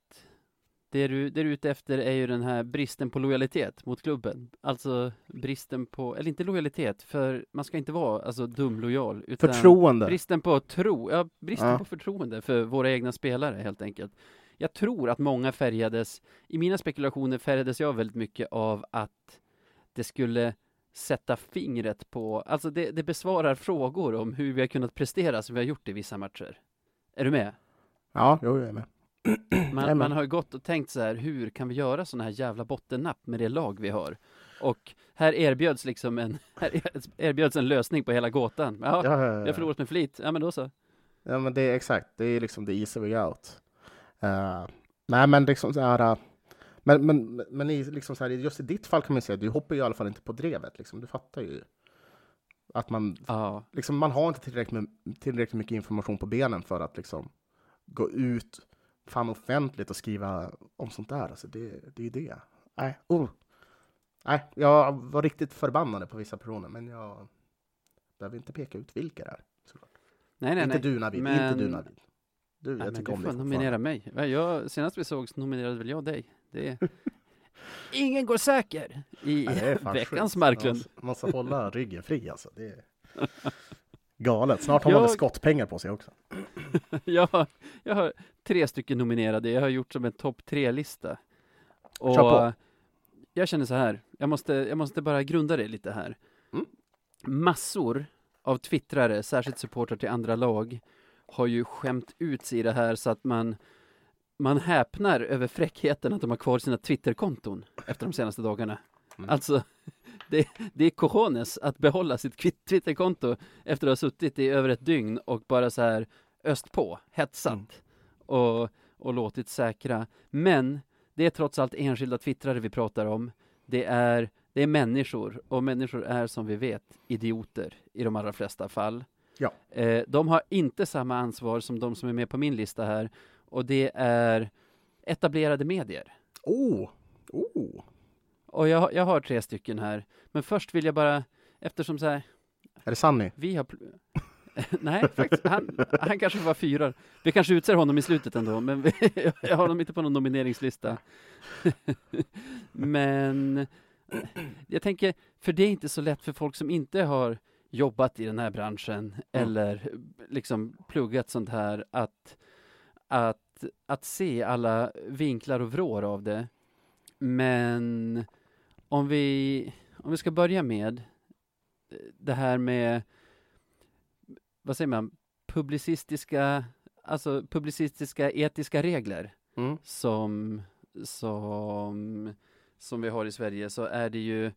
det du, det du är ute efter är ju den här bristen på lojalitet mot klubben. Alltså bristen på, eller inte lojalitet, för man ska inte vara alltså dumlojal. Utan förtroende. Bristen på tro, ja, bristen ja. på förtroende för våra egna spelare helt enkelt. Jag tror att många färgades, i mina spekulationer färgades jag väldigt mycket av att det skulle sätta fingret på, alltså det, det besvarar frågor om hur vi har kunnat prestera som vi har gjort i vissa matcher. Är du med? Ja, jo, jag är med. Man, man har ju gått och tänkt så här, hur kan vi göra sådana här jävla bottennapp med det lag vi har? Och här erbjöds liksom en, *laughs* här erbjöds en lösning på hela gåtan. Ja, ja, ja, ja. jag har förlorat med flit. Ja, men då så. Ja, men det är exakt. Det är liksom the easy way out. Uh, nej, men liksom så här. Uh, men, men, men i, liksom så här, just i ditt fall kan man säga, du hoppar ju i alla fall inte på drevet. Liksom. Du fattar ju att man, ja. liksom, man har inte tillräckligt, med, tillräckligt mycket information på benen för att liksom gå ut fan offentligt och skriva om sånt där. Alltså det, det är ju det. Nej, oh. Nej, jag var riktigt förbannad på vissa personer, men jag behöver inte peka ut vilka det är. Såklart. Nej, nej, inte nej. du Navid, men... inte du Navid. Du, jag tycker om dig. Du får nominera mig. Jag, senast vi sågs nominerade väl jag dig. Det. Ingen går säker i veckans Marklund. Man måste, hålla ryggen fri alltså. Det är... *laughs* Galet. Snart har jag... man väl skottpengar på sig också. *laughs* jag, har, jag har tre stycken nominerade. Jag har gjort som en topp tre-lista. Och jag känner så här. Jag måste, jag måste bara grunda det lite här. Mm. Massor av twittrare, särskilt supportrar till andra lag, har ju skämt ut sig i det här så att man man häpnar över fräckheten att de har kvar sina Twitterkonton efter de senaste dagarna. Mm. Alltså, *laughs* det, det är cojones att behålla sitt Twitterkonto efter att ha suttit i över ett dygn och bara så här öst på, hetsat mm. och, och låtit säkra. Men det är trots allt enskilda twittrare vi pratar om. Det är, det är människor, och människor är som vi vet idioter i de allra flesta fall. Ja. Eh, de har inte samma ansvar som de som är med på min lista här, och det är etablerade medier. Oh! Oh! Och jag, jag har tre stycken här, men först vill jag bara, eftersom så här, Är det Sunny? vi har... *laughs* Nej, faktiskt, han, han kanske var fyra. Vi kanske utser honom i slutet ändå, men vi, *laughs* jag har honom inte på någon nomineringslista. *laughs* men jag tänker, för det är inte så lätt för folk som inte har jobbat i den här branschen eller liksom pluggat sånt här att, att, att se alla vinklar och vrår av det. Men om vi, om vi ska börja med det här med vad säger man, publicistiska, alltså publicistiska etiska regler Mm. som, som, som vi har i Sverige så är det ju,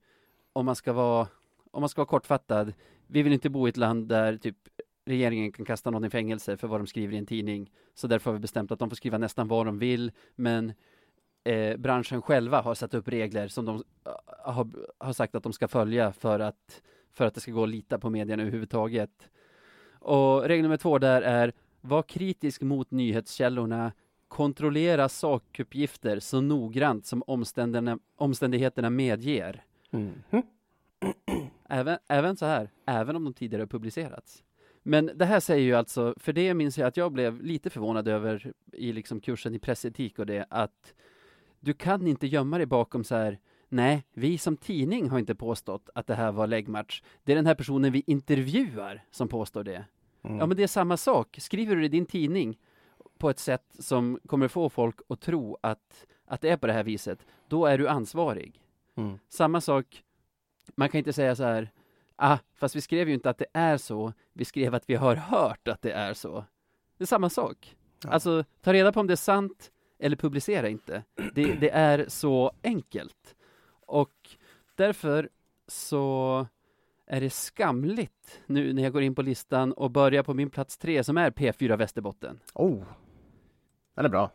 om man ska vara, om man ska vara kortfattad, vi vill inte bo i ett land där typ regeringen kan kasta någon i fängelse för vad de skriver i en tidning. Så därför har vi bestämt att de får skriva nästan vad de vill, men eh, branschen själva har satt upp regler som de eh, har, har sagt att de ska följa för att, för att det ska gå att lita på medierna överhuvudtaget. Och regel nummer två där är, var kritisk mot nyhetskällorna, kontrollera sakuppgifter så noggrant som omständigheterna, medger. Mhm. Även, även så här, även om de tidigare publicerats. Men det här säger ju alltså, för det minns jag att jag blev lite förvånad över i liksom kursen i pressetik och det, att du kan inte gömma dig bakom så här, nej, vi som tidning har inte påstått att det här var läggmatch. Det är den här personen vi intervjuar som påstår det. Mm. Ja, men det är samma sak. Skriver du i din tidning på ett sätt som kommer få folk att tro att, att det är på det här viset, då är du ansvarig. Mm. Samma sak, man kan inte säga så här, ah, fast vi skrev ju inte att det är så, vi skrev att vi har hört att det är så. Det är samma sak. Ja. Alltså, ta reda på om det är sant eller publicera inte. Det, det är så enkelt. Och därför så är det skamligt nu när jag går in på listan och börjar på min plats tre som är P4 Västerbotten. Oh! Den är bra.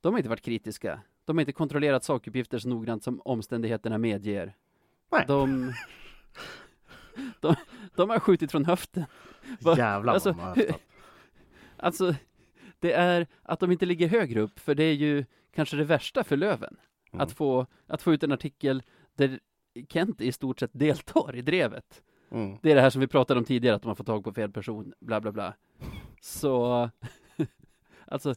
De har inte varit kritiska. De har inte kontrollerat sakuppgifter så noggrant som omständigheterna medger. Nej. De, *laughs* *laughs* de, de har skjutit från höften. *laughs* Jävlar Alltså, vad de har. *laughs* Alltså, det är att de inte ligger högre upp, för det är ju kanske det värsta för Löven. Mm. Att, få, att få ut en artikel där Kent i stort sett deltar i drevet. Mm. Det är det här som vi pratade om tidigare, att de har fått tag på fel person, bla bla bla. Så, alltså,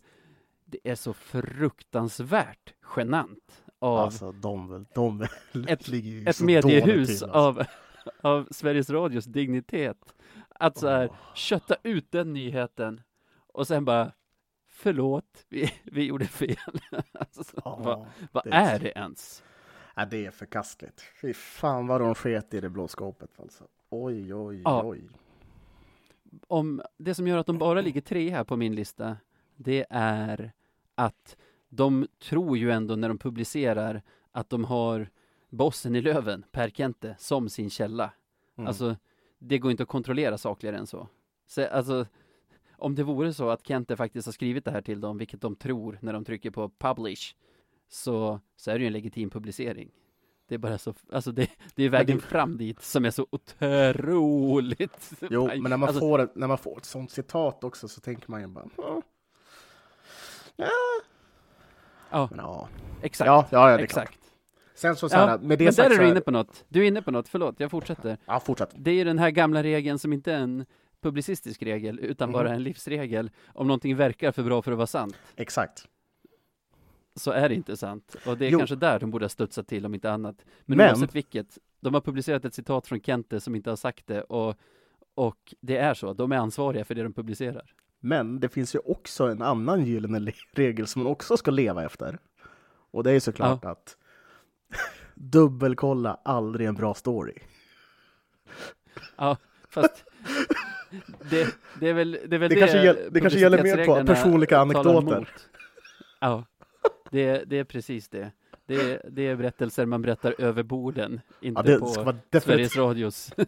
det är så fruktansvärt genant av Alltså de, de Ett- ett mediehus alltså. av, av Sveriges Radios dignitet. Att så här, Åh. kötta ut den nyheten och sen bara Förlåt, vi, vi gjorde fel. *laughs* alltså, Ja, vad vad det- är det ens? Ja, det är förkastligt. Fy fan vad de sket i det blå skåpet alltså. Oj, oj, Ja. oj. Om det som gör att de bara ligger tre här på min lista, det är att de tror ju ändå när de publicerar att de har bossen i Löven, Per Kente, som sin källa. Mm. Alltså, det går inte att kontrollera sakligare än så. så. Alltså, om det vore så att Kente faktiskt har skrivit det här till dem, vilket de tror när de trycker på publish, så, så är det ju en legitim publicering. Det är bara så, alltså det, det är vägen det- fram dit som är så otroligt. *laughs* Jo, men när man, alltså, får när man får ett sånt citat också så tänker man ju bara... "Ja." Ja, Ja, men ja. exakt. Ja, ja, ja, det är klart. Sen så, så här, Ja, med det men sagt där är du här- inne på något. Du är inne på något, förlåt, jag fortsätter. Ja, fortsätt. Det är ju den här gamla regeln som inte är en publicistisk regel, utan Mhm. bara en livsregel. Om någonting verkar för bra för att vara sant, Exakt. så är det inte sant. Och det är Jo. kanske där de borde ha studsat till om inte annat. Men, Men- oavsett vilket, de har publicerat ett citat från Kente som inte har sagt det och, och det är så, de är ansvariga för det de publicerar. Men det finns ju också en annan gyllene le- regel som man också ska leva efter. Och det är såklart att dubbelkolla aldrig en bra story. Ja, fast det, det är väl det, är väl Det kanske gäll- det kanske gäller mer på personliga anekdoter. Ja, det, det är precis det. Det är, det är berättelser man berättar över borden, inte Ja, det på. Sveriges Radios *laughs* Nej,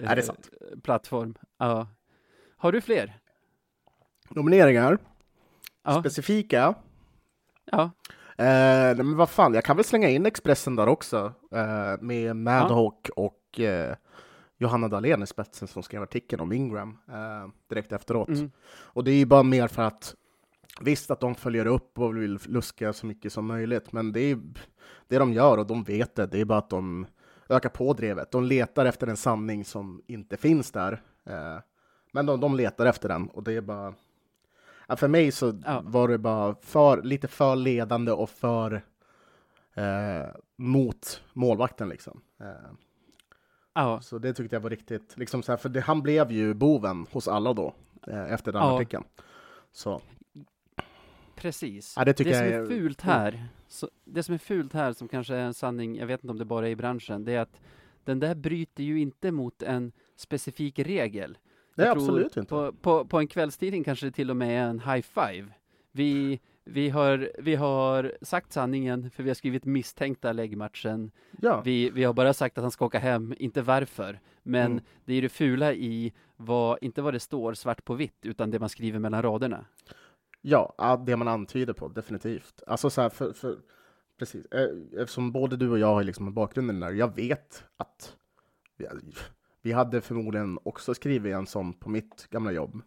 det är sant. plattform. Ja. Har du fler? Nomineringar, Ja. specifika. Ja, Eh, men vad fan, jag kan väl slänga in Expressen där också eh, med Madhawk och eh, Johanna Dahlén i spetsen som skrev artikeln om Ingram eh, direkt efteråt. mm. Och det är ju bara mer för att visst att de följer upp och vill luska så mycket som möjligt, men det är det de gör och de vet det. Det är bara att de ökar på drevet. De letar efter en sanning som inte finns där, eh, men de, de letar efter den och det är bara Ja, för mig så Ja. var det bara för, lite för ledande och för eh, mot målvakten liksom. Eh, ja, så det tyckte jag var riktigt, liksom så här, för det, han blev ju boven hos alla då, eh, efter den Ja. artikeln. Så, precis. Ja, det tycker som är är- fult här, så, det som är fult här, som kanske är en sanning, jag vet inte om det bara är i branschen, det är att den där bryter ju inte mot en specifik regel. Tror absolut inte. På, på, på en kvällstidning kanske det till och med är en high five. Vi, vi, har, vi har sagt sanningen för vi har skrivit misstänkta läggmatchen. Ja, Vi, vi har bara sagt att han ska åka hem, inte varför. Men Mm. det är det fula i vad, inte vad det står svart på vitt, utan det man skriver mellan raderna. ja, det man antyder på, definitivt. Alltså så här, för, för, precis, eh, eftersom både du och jag har liksom en bakgrund i den där, jag vet att vi, hade förmodligen också skrivit en sån på mitt gamla jobb.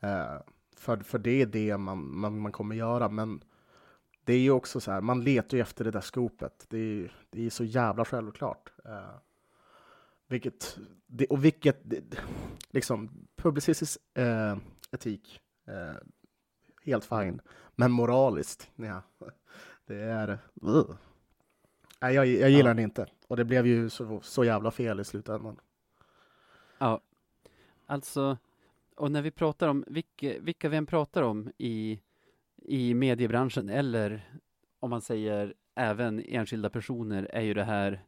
Eh, för, för det är det man, man, man kommer göra, men det är ju också så här, man letar ju efter det där skopet. Det är, det är så jävla självklart. Eh, vilket, det, och vilket, det, liksom, publicistisk eh, etik, eh, helt fine. Men moraliskt, ja, *laughs* det är... Uh. Nej, jag, jag gillar Ja. den inte. Och det blev ju så, så jävla fel i slutändan. Ja, alltså, och när vi pratar om, vilka, vilka vi än pratar om i, i mediebranschen, eller om man säger även enskilda personer, är ju det här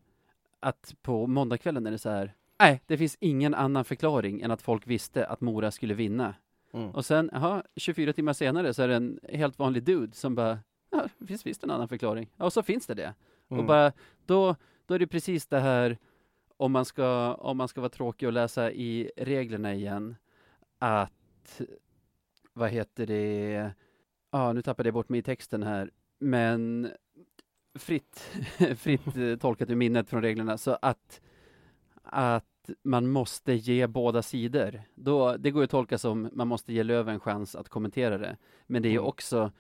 att på måndagskvällen är det så här, nej, det finns ingen annan förklaring än att folk visste att Mora skulle vinna. Mm. Och sen, jaha, 24 timmar senare så är det en helt vanlig dude som bara, ja, det finns visst en annan förklaring. Ja, och så finns det det. Och Mm. bara, då, då är det precis det här, om man ska, om man ska vara tråkig och läsa i reglerna igen, att, vad heter det, ja, nu tappade jag bort mig i texten här, men fritt, *laughs* fritt eh, *laughs* tolkat ur minnet från reglerna, så att, att man måste ge båda sidor. Då, det går ju att tolka som man måste ge Löv en chans att kommentera det. Men det är ju Mm. också,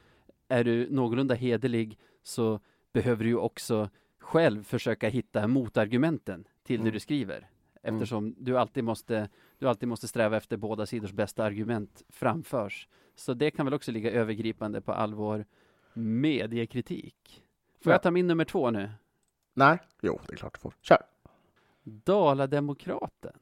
är du någorlunda hederlig så behöver du ju också själv försöka hitta motargumenten till det Mm. du skriver. Eftersom du, alltid måste, du alltid måste sträva efter båda sidors bästa argument framförs. Så det kan väl också ligga övergripande på all vår mediekritik. Får Ja. jag ta min nummer två nu? Nej, jo, det är klart du får. Kör! Dalademokraten.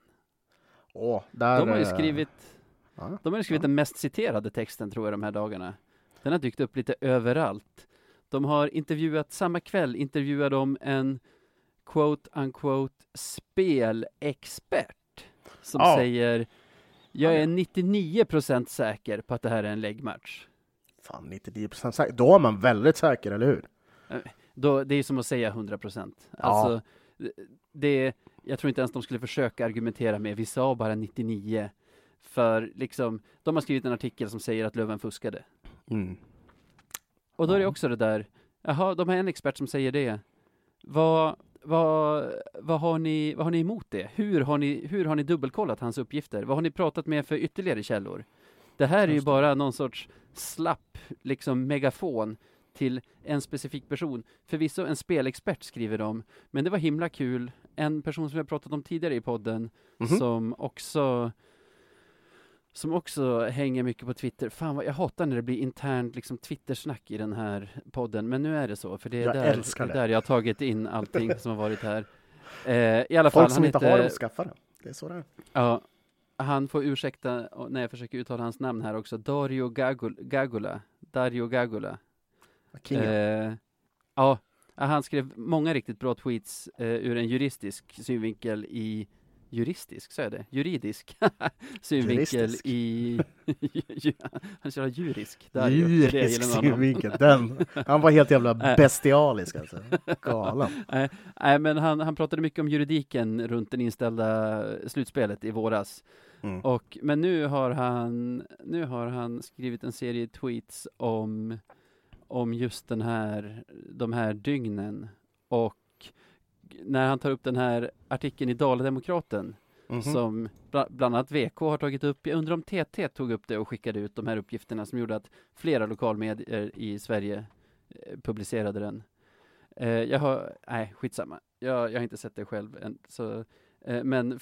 Åh, där... De har ju eh, skrivit, Ja, de har ju skrivit ja. den mest citerade texten tror jag de här dagarna. Den har dykt upp lite överallt. De har intervjuat, samma kväll intervjuade de en quote unquote spelexpert som Ja. säger jag är 99% säker på att det här är en läggmatch. Fan, 99 procent säker. Då är man väldigt säker, eller hur? Då, det är som att säga 100%. Ja. Alltså, det, jag tror inte ens de skulle försöka argumentera med, vi sa bara 99. För liksom, de har skrivit en artikel som säger att Löven fuskade. Mm. Och då är det också det där, jaha, de har en expert som säger det. Vad, vad, vad, har ni, vad har ni emot det? Hur har ni, hur har ni dubbelkollat hans uppgifter? Vad har ni pratat med för ytterligare källor? Det här är ju bara någon sorts slapp, liksom megafon till en specifik person. Förvisso en spelexpert skriver de, men det var himla kul. En person som har pratat om tidigare i podden, Mhm. som också som också hänger mycket på Twitter. Fan vad jag hatar när det blir internt liksom Twittersnack i den här podden, men nu är det så, för det är, Jag där, det det. där jag har tagit in allting som har varit här. Eh, I alla fall, Folk som han inte heter, har dem skaffar det. Det är så det är. Ja, han får ursäkta när jag försöker uttala hans namn här också. Dario Gagul- Gagula. Dario Gagula. Eh, ja, han skrev många riktigt bra tweets eh, ur en juristisk synvinkel i Juristisk, sa jag det? Juridisk *laughs* synvinkel Juristisk. i... *laughs* han kör jurisk. Det gillar med honom. synvinkel. Den. Han var helt jävla *laughs* bestialisk alltså. Galen. Nej, nej, men han, han pratade mycket om juridiken runt det inställda slutspelet i våras. Mm. Och, men nu har han, nu har han skrivit en serie tweets om, om just den här, de här dygnen. Och när han tar upp den här artikeln i Dala-Demokraten Mhm. som bla- bland annat VK har tagit upp. Jag undrar om TT tog upp det och skickade ut de här uppgifterna som gjorde att flera lokalmedier i Sverige eh, publicerade den. Eh, jag har, nej skitsamma. Jag, jag har inte sett det själv än. Så, eh, men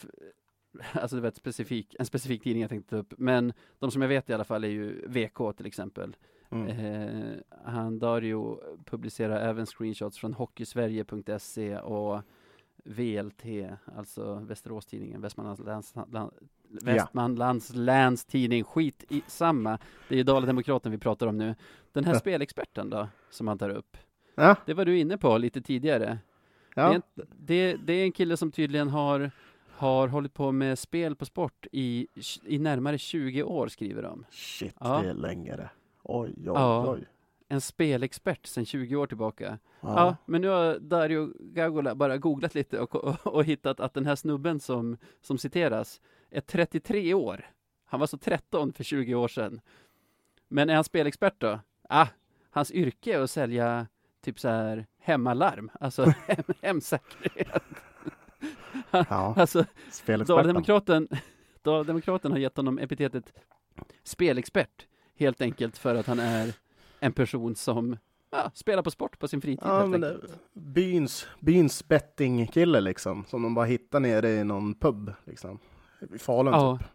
alltså det var ett specifik, en specifik tidning jag tänkte ta upp. Men de som jag vet i alla fall är ju VK till exempel. Mm. Eh, han Dario publicerar även screenshots från hockeysverige.se och VLT, alltså Västerås-tidningen, Västmanlands läns, lan, Västmanlands läns tidning, skit i samma. Det är ju Dala-Demokraten vi pratar om nu. Den här Ja. spelexperten då, som han tar upp. Ja, Det var du inne på lite tidigare. Det, är en, det, det är en kille som tydligen har, har hållit på med spel på sport i, i närmare 20 år, skriver de. Shit, det är länge det. Oj, oj, Ja. oj. En spelexpert sedan 20 år tillbaka. Ja. Ja. men nu har Dario Gagola bara googlat lite och, och, och hittat att den här snubben som, som citeras är 33 år. Han var så 13 för 20 år sedan. Men är han spelexpert då? Ah, hans yrke är att sälja typ så här hemmalarm, alltså *laughs* hem, hemsäkerhet. ja. *laughs* Alltså. Dala-Demokraten Dala-Demokraten *laughs* har gett honom epitetet spelexpert, helt enkelt för att han är en person som ja, spelar på sport på sin fritid. Ja, helt men det, byns, byns bettingkille liksom, som de bara hittar nere i någon pub liksom. I Falun Ja. typ.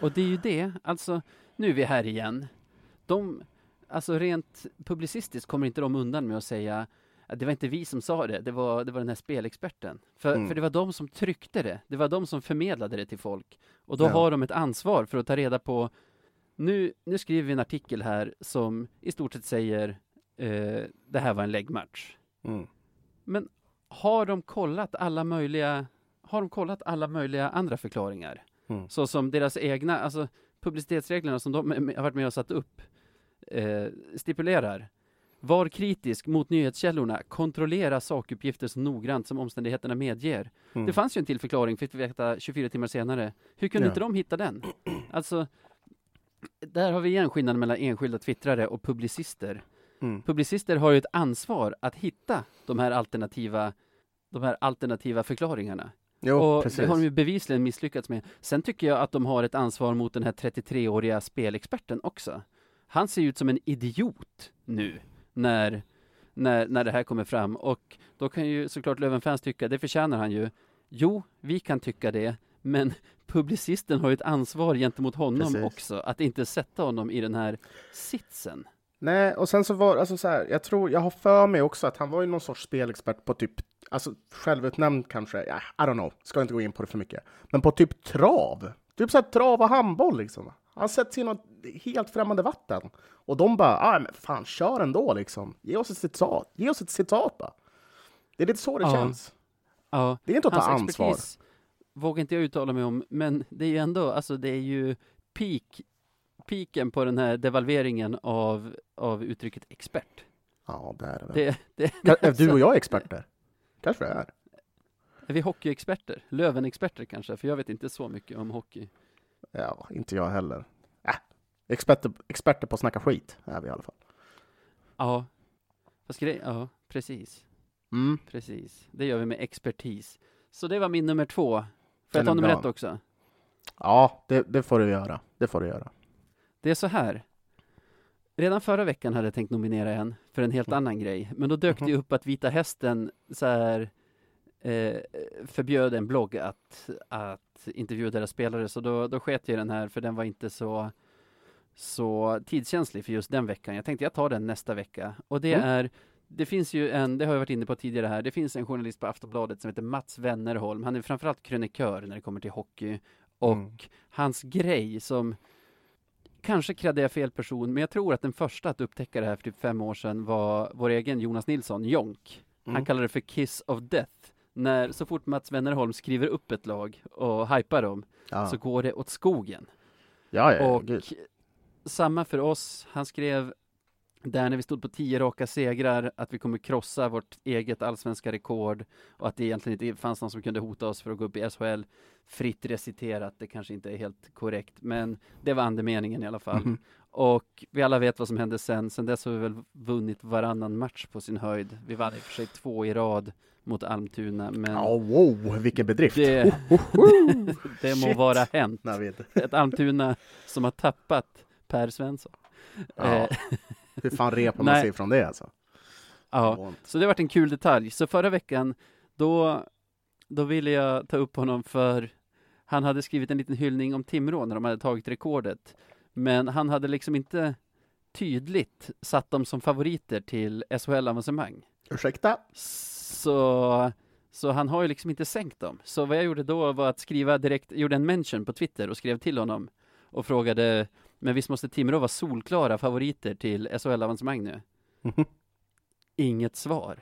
Och det är ju det, alltså, nu är vi här igen. De, alltså rent publicistiskt kommer inte de undan med att säga att det var inte vi som sa det, det var, det var den här spelexperten. För, Mm. för det var de som tryckte det, det var de som förmedlade det till folk. Och då Ja. har de ett ansvar för att ta reda på, nu, nu skriver vi en artikel här som i stort sett säger eh, det här var en läggmatch. Mm. Men har de kollat alla möjliga, har de kollat alla möjliga andra förklaringar? Mm. Så som deras egna, alltså publicitetsreglerna som de har varit med och satt upp eh, stipulerar. Var kritisk mot nyhetskällorna, kontrollera sakuppgifter så noggrant som omständigheterna medger. Mm. Det fanns ju en till förklaring, fick vi veta 24 timmar senare. Hur kunde Ja. inte de hitta den? Alltså, där har vi igen skillnaden mellan enskilda twittrare och publicister. Mm. Publicister har ju ett ansvar att hitta de här alternativa, de här alternativa förklaringarna. Jo, och precis. det har de ju bevisligen misslyckats med. Sen tycker jag att de har ett ansvar mot den här 33-åriga spelexperten också. Han ser ut som en idiot nu när, när, när det här kommer fram och då kan ju såklart Löwenfans tycka, det förtjänar han ju. Jo, vi kan tycka det, men publicisten har ju ett ansvar gentemot honom Precis. också, att inte sätta honom i den här sitsen. Nej, och sen så var alltså så här, jag tror, jag har för mig också att han var ju någon sorts spelexpert på typ, alltså självutnämnd kanske, ja, I don't know, ska inte gå in på det för mycket. Men på typ trav, typ så här trav och handboll liksom. Han sätts i något helt främmande vatten. Och de bara, ah, men fan, kör ändå liksom. Ge oss ett citat, ge oss ett citat bara. Det är lite så det Ja. känns. Ja, Det är inte att ta Hans ansvar. expertis vågar inte jag uttala mig om, men det är ju ändå, alltså det är ju peak, peaken på den här devalveringen av, av uttrycket expert. Ja, det är det. Det, det, det Är *laughs* du och jag experter? Kanske det är. är vi hockeyexperter? Lövenexperter kanske, för jag vet inte så mycket om hockey. Ja, inte jag heller. Äh, experter, experter på att snacka skit är vi i alla fall. Ja, fast grej, ja, precis, Mm. precis. Det gör vi med expertis. Så det var min nummer två. Får jag ta nummer ett också? Ja, det, det får du göra. Det får du göra. Det är så här. Redan förra veckan hade jag tänkt nominera en för en helt Mm. annan grej. Men då dök Mhm. det ju upp att Vita Hästen så här, eh, förbjöd en blogg att, att intervjua deras spelare. Så då, då sket jag i den här för den var inte så, så tidskänslig för just den veckan. Jag tänkte jag tar den nästa vecka. Och det Mm. är det finns ju en, det har jag varit inne på tidigare här, det finns en journalist på Aftonbladet som heter Mats Wennerholm. Han är framförallt krönikör när det kommer till hockey. Och Mm. hans grej som Kanske kräddade jag fel person, men jag tror att den första att upptäcka det här för typ fem år sedan var vår egen Jonas Nilsson, Jonk. Han Mm. kallar det för Kiss of Death. När så fort Mats Wennerholm skriver upp ett lag och hypar dem, Ja, så går det åt skogen. ja, ja och gud. samma för oss, han skrev där när vi stod på tio raka segrar, att vi kommer krossa vårt eget allsvenska rekord och att det egentligen inte fanns någon som kunde hota oss för att gå upp i SHL. Fritt reciterat, det kanske inte är helt korrekt, men det var andemeningen i alla fall. Mhm. Och vi alla vet vad som hände sen. Sen dess har vi väl vunnit varannan match på sin höjd. Vi vann i och för sig två i rad mot Almtuna, men Ja, wow, vilken bedrift! det, Woho! *laughs* det må vara hänt. Navid. Ett Almtuna som har tappat Per Svensson. Ja. *laughs* Hur fan repar man Nej. sig från det alltså? ja. Så det varit en kul detalj. Så förra veckan, då, då ville jag ta upp honom för han hade skrivit en liten hyllning om Timrå när de hade tagit rekordet. Men han hade liksom inte tydligt satt dem som favoriter till SHL-avancemang. Ursäkta? Så, så han har ju liksom inte sänkt dem. Så vad jag gjorde då var att skriva direkt, gjorde en mention på Twitter och skrev till honom och frågade, men visst måste Timrå vara solklara favoriter till SHL-avancemang nu? Mhm. Inget svar.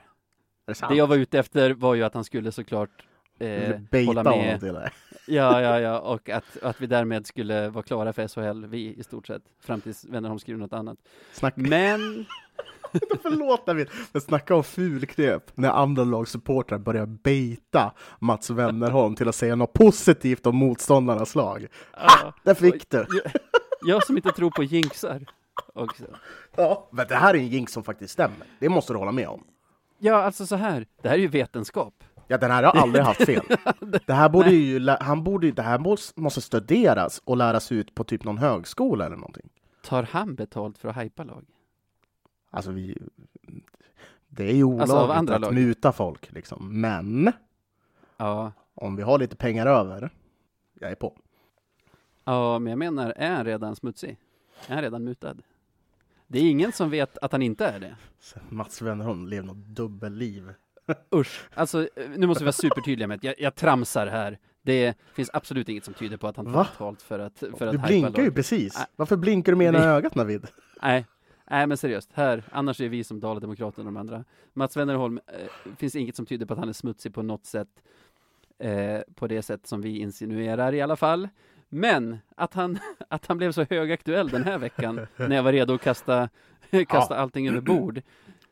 Det? Det jag var ute efter var ju att han skulle såklart eh, hålla med. till det. Ja, ja, ja, och att, att vi därmed skulle vara klara för SHL, vi i stort sett, fram tills Wennerholm skriver något annat. Snack... Men, *laughs* Förlåt David, men snacka om fulknep när andra lagsupportrar börjar baita Mats Wennerholm till att säga något positivt om motståndarnas lag. ja, Där fick du! Jag, som inte tror på jinxar också. Ja. Men det här är en jinx som faktiskt stämmer. Det måste du hålla med om. Ja, alltså så här, det här är ju vetenskap. Ja, den här har aldrig haft fel. *laughs* Det här borde ju, han borde, det här måste- studeras och läras ut på typ någon högskola eller någonting. Tar han betalt för att hypa lag? Alltså vi, det är ju olagligt Alltså, av andra att lag. muta folk liksom. Men Ja, om vi har lite pengar över, jag är på. Ja, men jag menar, är han redan smutsig? Är han redan mutad? Det är ingen som vet att han inte är det. *laughs* Mats Wennerholm lever något dubbelliv. *laughs* Usch, alltså nu måste vi vara supertydliga med att jag, jag tramsar här. Det finns absolut inget som tyder på att han Va? betalt för att, för att Du hypa blinkar ju precis. Nej. Varför blinkar du med ena ögat Navid? *laughs* Nej, nej men seriöst, här, annars är vi som Dala-Demokraterna och de andra. Mats Wennerholm, eh, finns inget som tyder på att han är smutsig på något sätt. Eh, på det sätt som vi insinuerar i alla fall. Men att han, *laughs* att han blev så högaktuell den här veckan när jag var redo att kasta, *laughs* kasta allting över bord.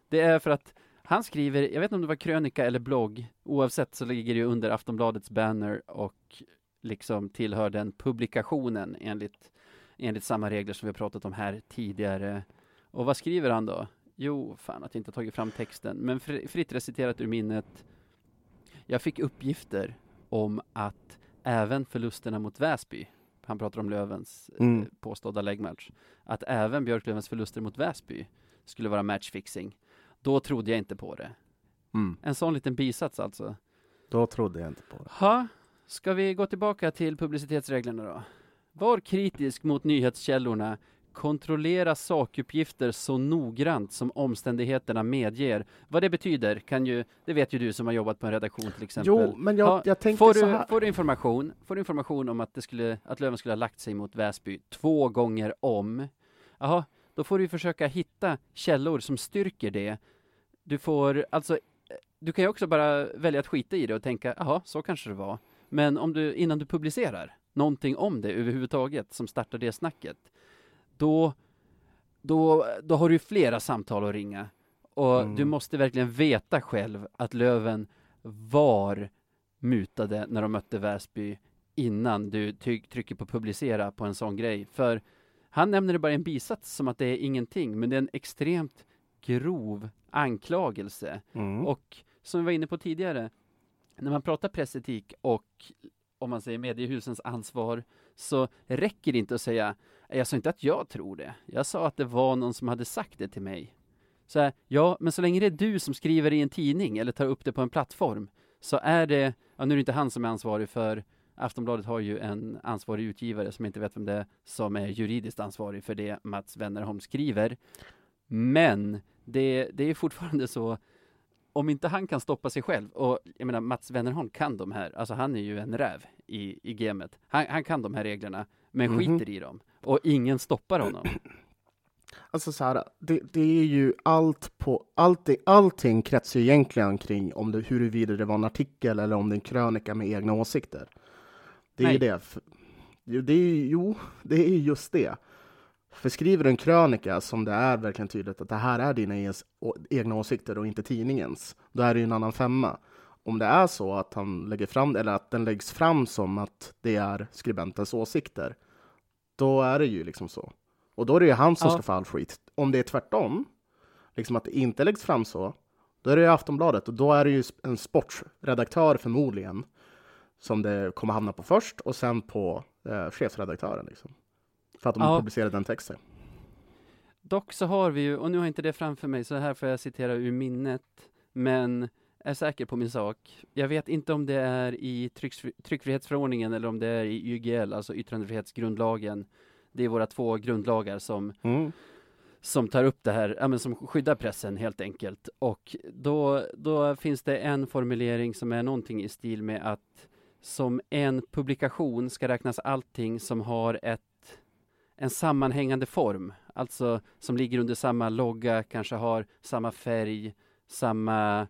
Det är för att han skriver, jag vet inte om det var krönika eller blogg, oavsett så ligger det ju under Aftonbladets banner och liksom tillhör den publikationen enligt, enligt samma regler som vi har pratat om här tidigare. Och vad skriver han då? Jo, fan att jag inte har tagit fram texten, men fri- fritt reciterat ur minnet. Jag fick uppgifter om att även förlusterna mot Väsby, han pratar om Lövens eh, Mm. påstådda läggmatch, att även Björklövens förluster mot Väsby skulle vara matchfixing. Då trodde jag inte på det. Mm. En sån liten bisats alltså. Då trodde jag inte på det. Ha, ska vi gå tillbaka till publicitetsreglerna då? Var kritisk mot nyhetskällorna. Kontrollera sakuppgifter så noggrant som omständigheterna medger. Vad det betyder kan ju, det vet ju du som har jobbat på en redaktion till exempel. Jo, men jag, Ja, jag tänkte Får så du, här. får du information, får du information om att, det skulle, att Löven skulle ha lagt sig mot Väsby två gånger om, jaha, då får du försöka hitta källor som styrker det. Du får, alltså, du kan ju också bara välja att skita i det och tänka, jaha, så kanske det var. Men om du, innan du publicerar någonting om det överhuvudtaget, som startar det snacket, då, då, då har du flera samtal att ringa. Och Mm. du måste verkligen veta själv att Löven var mutade när de mötte Väsby innan du trycker på publicera på en sån grej. För han nämner det bara i en bisats som att det är ingenting, men det är en extremt grov anklagelse. Mm. Och som vi var inne på tidigare, när man pratar pressetik och om man säger mediehusens ansvar, så räcker det inte att säga, jag sa inte att jag tror det, jag sa att det var någon som hade sagt det till mig. Så här, ja, men så länge det är du som skriver i en tidning eller tar upp det på en plattform, så är det, ja nu är det inte han som är ansvarig för Aftonbladet har ju en ansvarig utgivare som inte vet vem det är, som är juridiskt ansvarig för det Mats Wennerholm skriver. Men det, det är fortfarande så, om inte han kan stoppa sig själv, och jag menar Mats Wennerholm kan de här, alltså han är ju en räv i, i gamet. Han, han kan de här reglerna, men Mhm. skiter i dem. Och ingen stoppar honom. *clears throat* Alltså så här, det, det är ju allt på, allting, allting kretsar ju egentligen kring om det, huruvida det var en artikel eller om det är en krönika med egna åsikter. Det är ju Nej. det. F- Jo, det är, ju- jo, det är ju just det. För skriver du en krönika som det är verkligen tydligt att det här är dina egna åsikter och inte tidningens, då är det ju en annan femma. Om det är så att han lägger fram eller att den läggs fram som att det är skribentens åsikter, då är det ju liksom så. Och då är det ju han som Ja. ska få all skit. Om det är tvärtom, liksom att det inte läggs fram så, då är det ju Aftonbladet och då är det ju en sportredaktör förmodligen som det kommer hamna på först och sen på eh, chefredaktören. Liksom. För att de Ja. publicerar den texten. Dock så har vi ju, och nu har jag inte det framför mig, så här får jag citera ur minnet, men är säker på min sak. Jag vet inte om det är i trycksfri- tryckfrihetsförordningen eller om det är i YGL, alltså yttrandefrihetsgrundlagen. Det är våra två grundlagar som, Mm. som tar upp det här, ja, men som skyddar pressen helt enkelt. Och då, då finns det en formulering som är någonting i stil med att som en publikation ska räknas allting som har ett, en sammanhängande form, alltså som ligger under samma logga, kanske har samma färg, samma,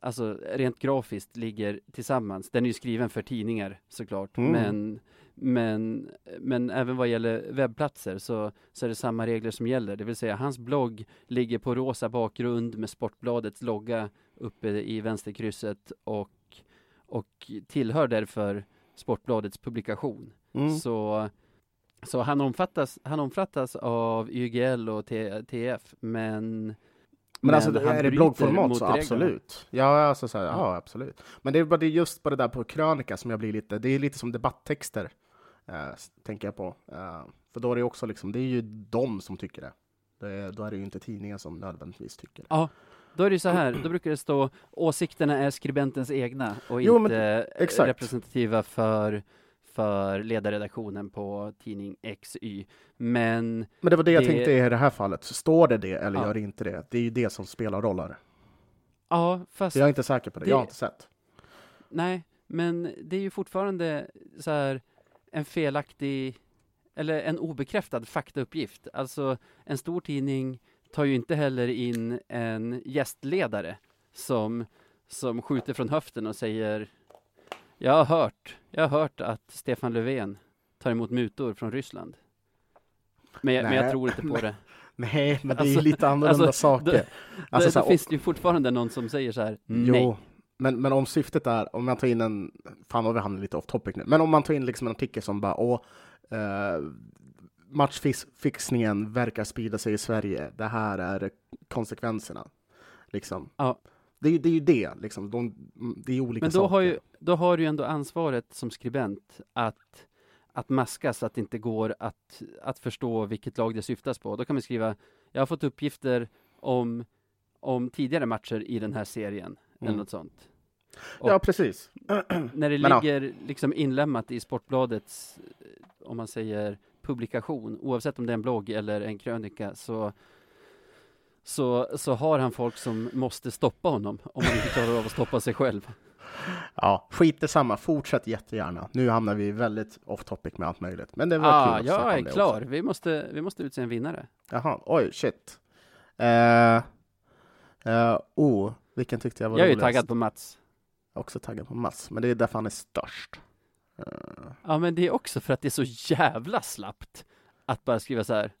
alltså rent grafiskt ligger tillsammans. Den är ju skriven för tidningar såklart, Mm. men, men, men även vad gäller webbplatser så, så är det samma regler som gäller, det vill säga hans blogg ligger på rosa bakgrund med Sportbladets logga uppe i vänsterkrysset och, och tillhör därför Sportbladets publikation. Mm. Så, så han, omfattas, han omfattas av YGL och TF, men Men, alltså, han är det bloggformat så absolut. Ja, alltså, så här, ja, absolut. Men det är bara det just på det där på krönika som jag blir lite, det är lite som debatttexter, eh, tänker jag på. Eh, för då är det också liksom, det är ju de som tycker det. det är, då är det ju inte tidningen som nödvändigtvis tycker det. Ja, då är det så här, då brukar det stå åsikterna är skribentens egna och Jo, men inte exakt. representativa för, för ledarredaktionen på tidning XY. Men Men det var det jag Det- tänkte i det här fallet. Så står det det eller Ja. gör det inte det? Det är ju det som spelar roll här. ja, fast jag är inte säker på det. Det- Jag har inte sett. nej, men det är ju fortfarande så här en felaktig eller en obekräftad faktauppgift. Alltså en stor tidning tar ju inte heller in en gästledare som, som skjuter från höften och säger Jag har hört, jag har hört att Stefan Löfven tar emot mutor från Ryssland. Men jag, men jag tror inte på det. *laughs* Nej, men det är ju Alltså- lite annorlunda alltså, saker. det- Alltså, det, så här, finns det ju fortfarande någon som säger så här, Jo, nej. men, men om syftet är, om jag tar in en, fan vad vi hamnar lite off topic nu, men om man tar in liksom en artikel som bara, åh, eh, matchfixningen verkar sprida sig i Sverige, det här är konsekvenserna. Liksom. Ja. Det, är- det är ju det, liksom. De, det är olika Men då saker. har, ju, då har du ju ändå ansvaret som skribent att, att maska så att det inte går att, att förstå vilket lag det syftas på. Då kan man skriva, jag har fått uppgifter om, om tidigare matcher i den här serien, eller Mm. något sånt. och- Ja, precis. *clears throat* När det Men ligger liksom inlämnat i Sportbladets, eh, om man säger publikation, oavsett om det är en blogg eller en krönika, så så, så har han folk som måste stoppa honom om han inte klarar av att stoppa sig själv. Ja, skit samma. Fortsätt jättegärna. Nu hamnar vi väldigt off topic med allt möjligt. Men det var Ah, kul att jag är klar. Också. Vi måste, vi måste utse en vinnare. Jaha, oj, shit. Eh, eh, oh, vilken tyckte jag var Jag är ju taggad på Mats. Jag är också taggad på Mats, men det är därför han är störst. Eh, Ja, men det är också för att det är så jävla slappt att bara skriva så här.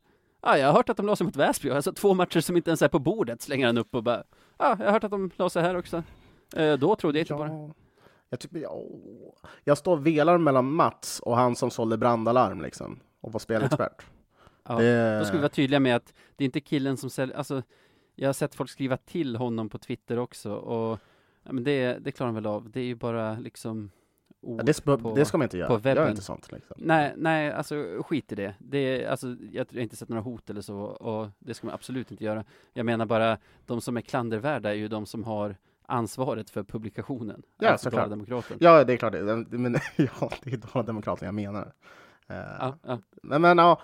Ja, jag har hört att de la sig mot Väsby. Alltså två matcher som inte ens är på bordet slänger han upp och bara. Ja, jag har hört att de la sig här också. Eh, då trodde jag inte på det. ja, jag, typ, ja, jag står och velar mellan Mats och han som sålde brandalarm liksom, och var spelexpert. *laughs* Ja, Det- Då ska vi vara tydliga med att det är inte killen som säljer, alltså jag har sett folk skriva till honom på Twitter också och ja, men det, det klarar han väl av. Det är ju bara liksom ord Ja, det, ska, på, det ska man inte göra. på Gör webben. inte sånt. Liksom. Nej, nej, alltså skit i det. det är, alltså, jag har inte sett några hot eller så och det ska man absolut inte göra. Jag menar bara, de som är klandervärda är ju de som har ansvaret för publikationen. Ja, alltså såklart. Dala-Demokraten. Ja, det är klart. Det. Men *laughs* ja, det är då demokraten jag menar. Eh, Ja, ja. Men, men ja,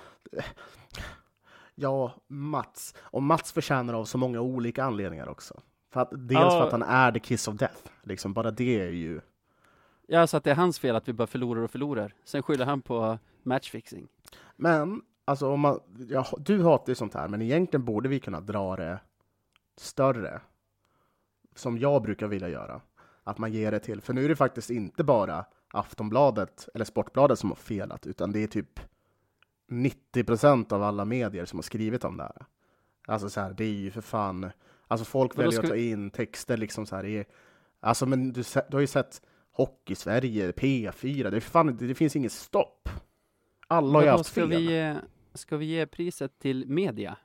ja, Mats. Och Mats förtjänar av så många olika anledningar också. För att, dels Ja. för att han är the kiss of death. Liksom, bara det är ju... ja, så att det är hans fel att vi bara förlorar och förlorar. Sen skyller han på matchfixing. Men, alltså om man... Ja, du hatar ju sånt här, men egentligen borde vi kunna dra det större. Som jag brukar vilja göra. Att man ger det till... För nu är det faktiskt inte bara Aftonbladet eller Sportbladet som har felat, utan det är typ 90 procent av alla medier som har skrivit om det här. Alltså så här, det är ju för fan, alltså folk väljer att ta in texter liksom så här i, alltså men du, du har ju sett Hockey-Sverige, P4, det, fan, det, finns inget stopp. Alla har ju haft ska fel. vi, ge, ska vi ge priset till media?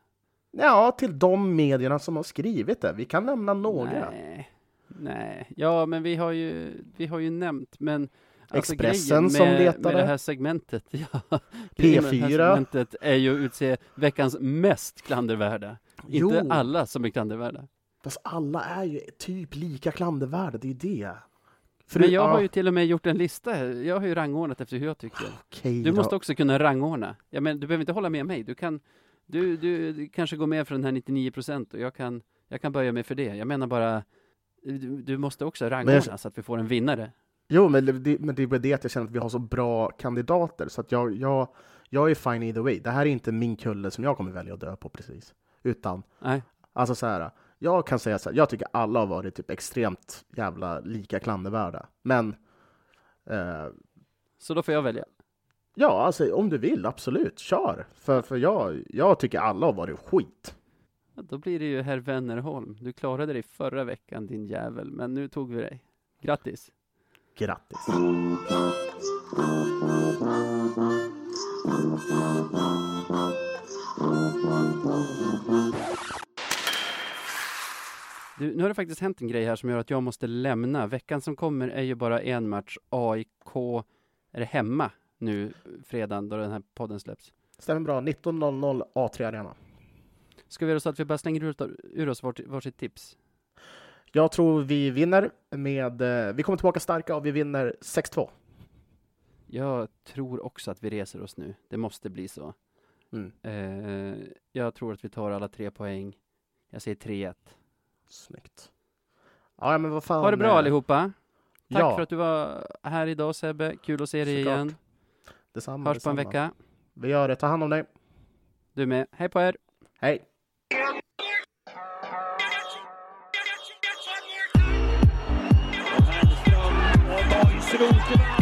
Ja, till de medierna som har skrivit det. Vi kan nämna några. Nej, nej. Ja, men vi har ju, vi har ju nämnt, men alltså Expressen grejen som med, letade. med det här segmentet, *laughs* ja, grejen med det här P4. segmentet är ju att utse veckans mest klandervärda. Jo. Inte alla som är klandervärda. Fast alla är ju typ lika klandervärda, det är ju det. För Men jag ja, har ju till och med gjort en lista. här. Jag har ju rangordnat efter hur jag tycker. okej Du då. måste också kunna rangordna. Ja, men du behöver inte hålla med mig. Du kan, du, du, du kanske går med för den här 99 procent och jag kan, jag kan böja mig för det. Jag menar bara, du, du måste också rangordna jag- så att vi får en vinnare. Jo, men det, men det är bara det att jag känner att vi har så bra kandidater, så att jag, jag, jag är fine either way. Det här är inte min kulle som jag kommer välja att dö på precis. Utan, Nej, alltså så här, jag kan säga så här, jag tycker alla har varit typ extremt jävla lika klandervärda. Men, eh, så då får jag välja. ja, alltså om du vill, absolut, kör. För, för jag, jag tycker alla har varit skit. Ja, Då blir det ju herr Wennerholm. Du klarade dig förra veckan din jävel, men nu tog vi dig. Grattis! Grattis! Du, nu har det faktiskt hänt en grej här som gör att jag måste lämna. Veckan som kommer är ju bara en match. AIK är det hemma nu fredagen då den här podden släpps. Stämmer bra, 19.00 A3 Arena. Ska vi göra så att vi bara slänger ur, ur oss vart, varsitt tips? Jag tror vi vinner med, eh, vi kommer tillbaka starka och vi vinner 6-2. Jag tror också att vi reser oss nu. Det måste bli så. Mm. Eh, jag tror att vi tar alla tre poäng. Jag säger 3-1. Snyggt. Ja, men vad fan. Ha det bra eh, allihopa! Tack ja, för att du var här idag Sebbe. Kul att se dig Såklart. igen. Detsamma, Hörs på en detsamma. vecka. Vi gör det. Ta hand om dig. Du med. Hej på er! Hej! Borgsroth